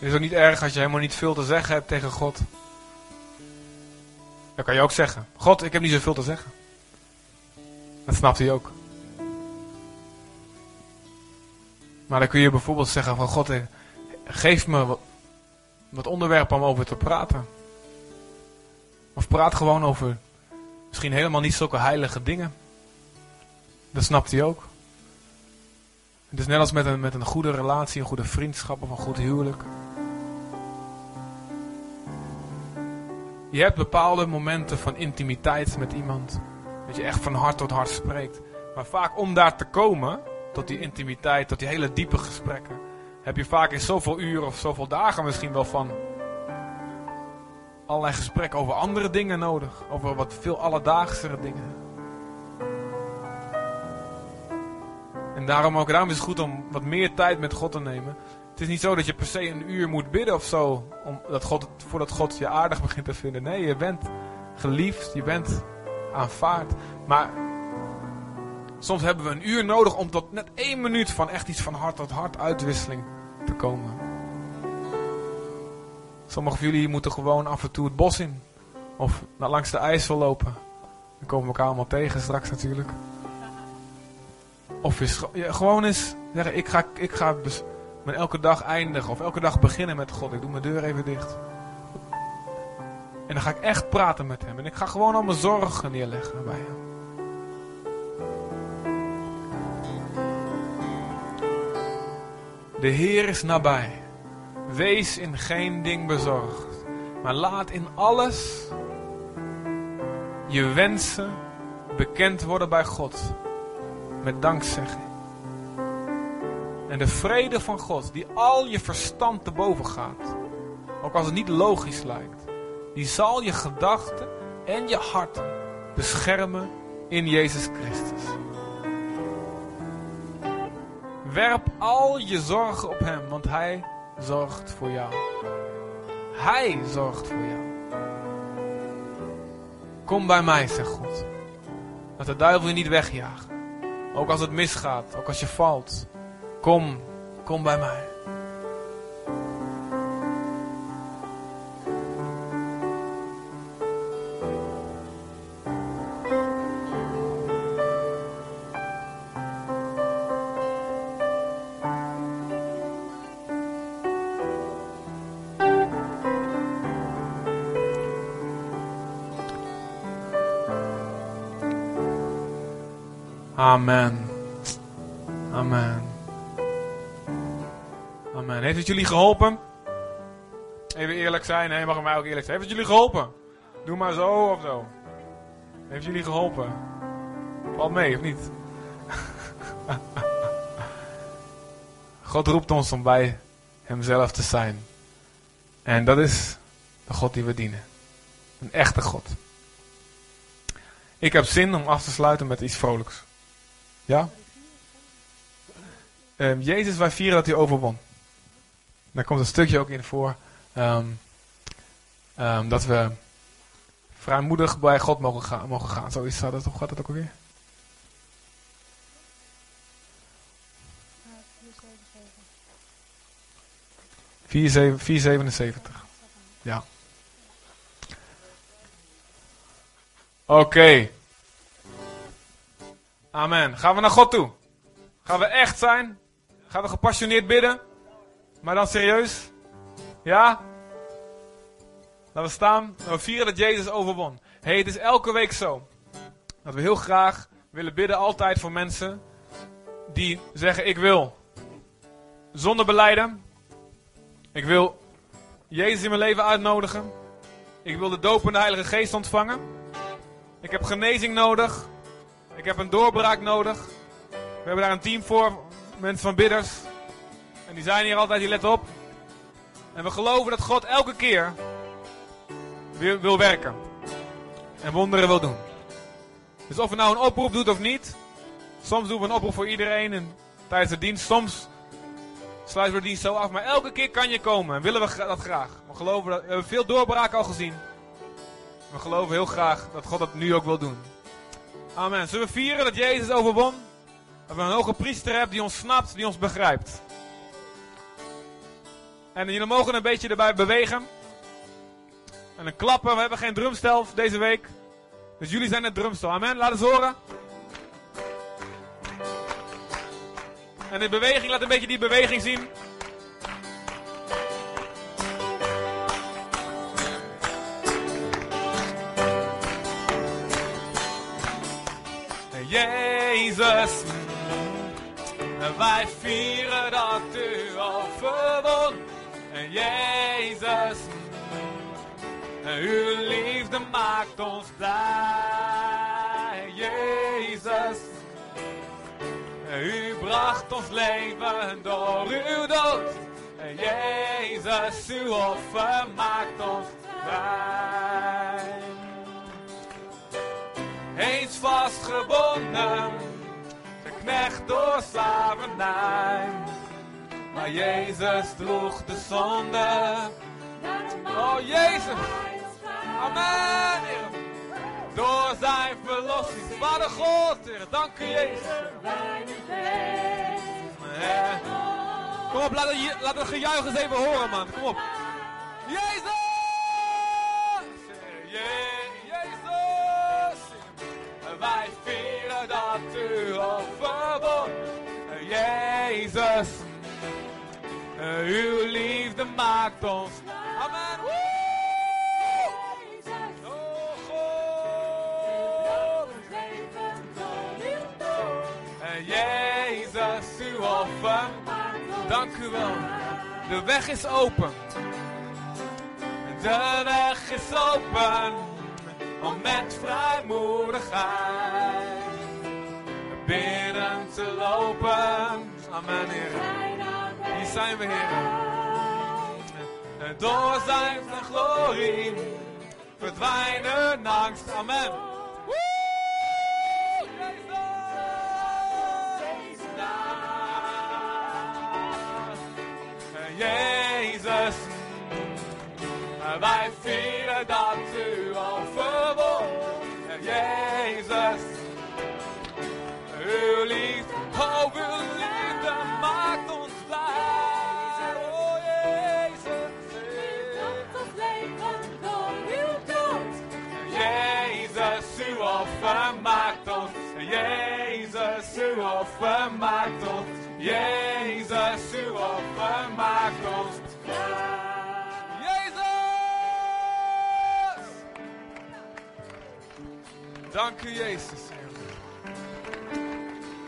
Het is ook niet erg als je helemaal niet veel te zeggen hebt tegen God. Dan kan je ook zeggen: God, ik heb niet zoveel te zeggen. Dat snapt hij ook. Maar dan kun je bijvoorbeeld zeggen: van God, eh, geef me wat, onderwerpen om over te praten. Of praat gewoon over misschien helemaal niet zulke heilige dingen. Dat snapt hij ook. Het is net als met een, met een goede relatie, een goede vriendschap of een goed huwelijk. Je hebt bepaalde momenten van intimiteit met iemand. Dat je echt van hart tot hart spreekt. Maar vaak om daar te komen, tot die intimiteit, tot die hele diepe gesprekken, heb je vaak in zoveel uren of zoveel dagen misschien wel van allerlei gesprekken over andere dingen nodig. Over wat veel alledaagsere dingen. En daarom ook, daarom is het goed om wat meer tijd met God te nemen. Is niet zo dat je per se een uur moet bidden of zo. Om, dat God, voordat God je aardig begint te vinden. Nee, je bent geliefd. Je bent aanvaard. Maar soms hebben we een uur nodig om tot net één minuut van echt iets van hart tot hart uitwisseling te komen. Sommigen van jullie moeten gewoon af en toe het bos in. Of naar langs de IJssel lopen. Dan komen we elkaar allemaal tegen straks natuurlijk. Of is, gewoon eens zeggen, ik ga, ik ga met elke dag eindigen. Of elke dag beginnen met God. Ik doe mijn deur even dicht. En dan ga ik echt praten met hem. En ik ga gewoon al mijn zorgen neerleggen bij hem. De Heer is nabij. Wees in geen ding bezorgd. Maar laat in alles je wensen bekend worden bij God. Met dankzegging. En de vrede van God, die al je verstand te boven gaat, ook als het niet logisch lijkt, die zal je gedachten en je hart beschermen in Jezus Christus. Werp al je zorgen op Hem, want Hij zorgt voor jou. Hij zorgt voor jou. Kom bij mij, zegt God. Dat de duivel je niet wegjaagt. Ook als het misgaat, ook als je valt. Kom, kom bij mij. Amen. Heeft het jullie geholpen? Even eerlijk zijn. Nee, mag mij ook eerlijk zijn. Heeft het jullie geholpen? Doe maar zo of zo. Heeft jullie geholpen? Valt mee of niet? God roept ons om bij Hemzelf te zijn. En dat is de God die we dienen. Een echte God. Ik heb zin om af te sluiten met iets vrolijks. Ja? Ehm, Jezus, wij vieren dat hij overwon. Daar komt een stukje ook in voor. ehm, ehm, dat we vrijmoedig bij God mogen gaan. Mogen gaan. Zo is dat, hoe gaat dat ook alweer? Zeven- 477. Ja. Oké. Amen. Gaan we naar God toe? Gaan we echt zijn? Gaan we gepassioneerd bidden? Maar dan serieus? Ja? Laten we staan. We vieren dat Jezus overwon. hey, het is elke week zo. Dat we heel graag willen bidden altijd voor mensen die zeggen ik wil. zonde beleiden. Ik wil Jezus in mijn leven uitnodigen. Ik wil de doop de Heilige Geest ontvangen. Ik heb genezing nodig. Ik heb een doorbraak nodig. We hebben daar een team voor. Mensen van bidders. En die zijn hier altijd, die let op. En we geloven dat God elke keer weer wil werken. En wonderen wil doen. Dus of we nou een oproep doet of niet. Soms doen we een oproep voor iedereen en tijdens de dienst. Soms sluiten we de dienst zo af. Maar elke keer kan je komen en willen we dat graag. We, geloven dat, we hebben veel doorbraken al gezien. We geloven heel graag dat God dat nu ook wil doen. Amen. Zullen we vieren dat Jezus overwon? Dat we een hoge priester hebben die ons snapt, die ons begrijpt. En jullie mogen een beetje erbij bewegen. En een klappen. We hebben geen drumstel deze week. Dus jullie zijn het drumstel. Amen. Laat eens horen. En de beweging, laat een beetje die beweging zien. Jezus, wij vieren dat u. En Jezus, uw liefde maakt ons blij. Jezus, u bracht ons leven door uw dood. Jezus, uw offer maakt ons vrij. Eens vastgebonden, geknecht door slavernij. Maar Jezus droeg de zonde. Oh Jezus, amen. Heer. Door zijn verlossing, Vader God, Heer, dank u Jezus. Kom op, laat het, laat het gejuich eens even horen, man. Kom op. Jezus! Je- Jezus! Wij vieren dat u overwon. Jezus! Uw liefde maakt ons. Amen. En Jezus, uw offer. Dank u wel. De weg is open. De weg is open. Om met vrijmoedigheid binnen te lopen. Amen, Heer. Zijn we, Heer. En door zijn glorie verdwijnen angst. Amen. Jezus! Wij vieren dat u overwon. En Jezus, uw liefde, oh offer maakt ons. Jezus, uw offer maakt ons. Jezus! Dank u, Jezus.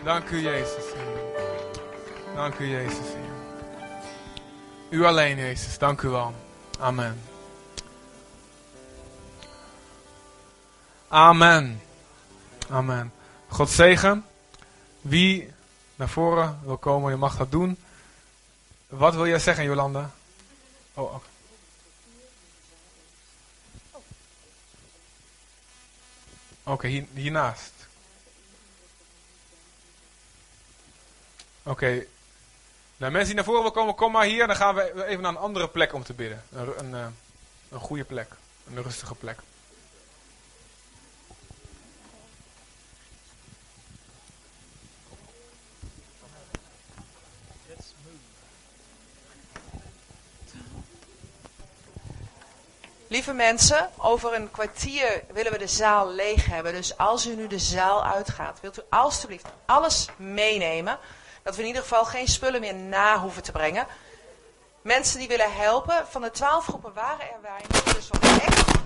Dank u, Jezus. Dank u, Jezus. U alleen, Jezus. Dank u wel. Amen. Amen. Amen. God zegen. Wie naar voren wil komen, je mag dat doen. Wat wil jij zeggen, Jolanda? Oh, oké. Oké, hier, hiernaast. Oké. Nou, mensen die naar voren willen komen, kom maar hier. Dan gaan we even naar een andere plek om te bidden. Een, een, eh, een goede plek. Een rustige plek. Lieve mensen, over een kwartier willen we de zaal leeg hebben. Dus als u nu de zaal uitgaat, wilt u alstublieft alles meenemen. Dat we in ieder geval geen spullen meer na hoeven te brengen. Mensen die willen helpen, van de twaalf groepen waren er weinig. Dus wat extra,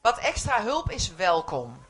wat extra hulp is welkom.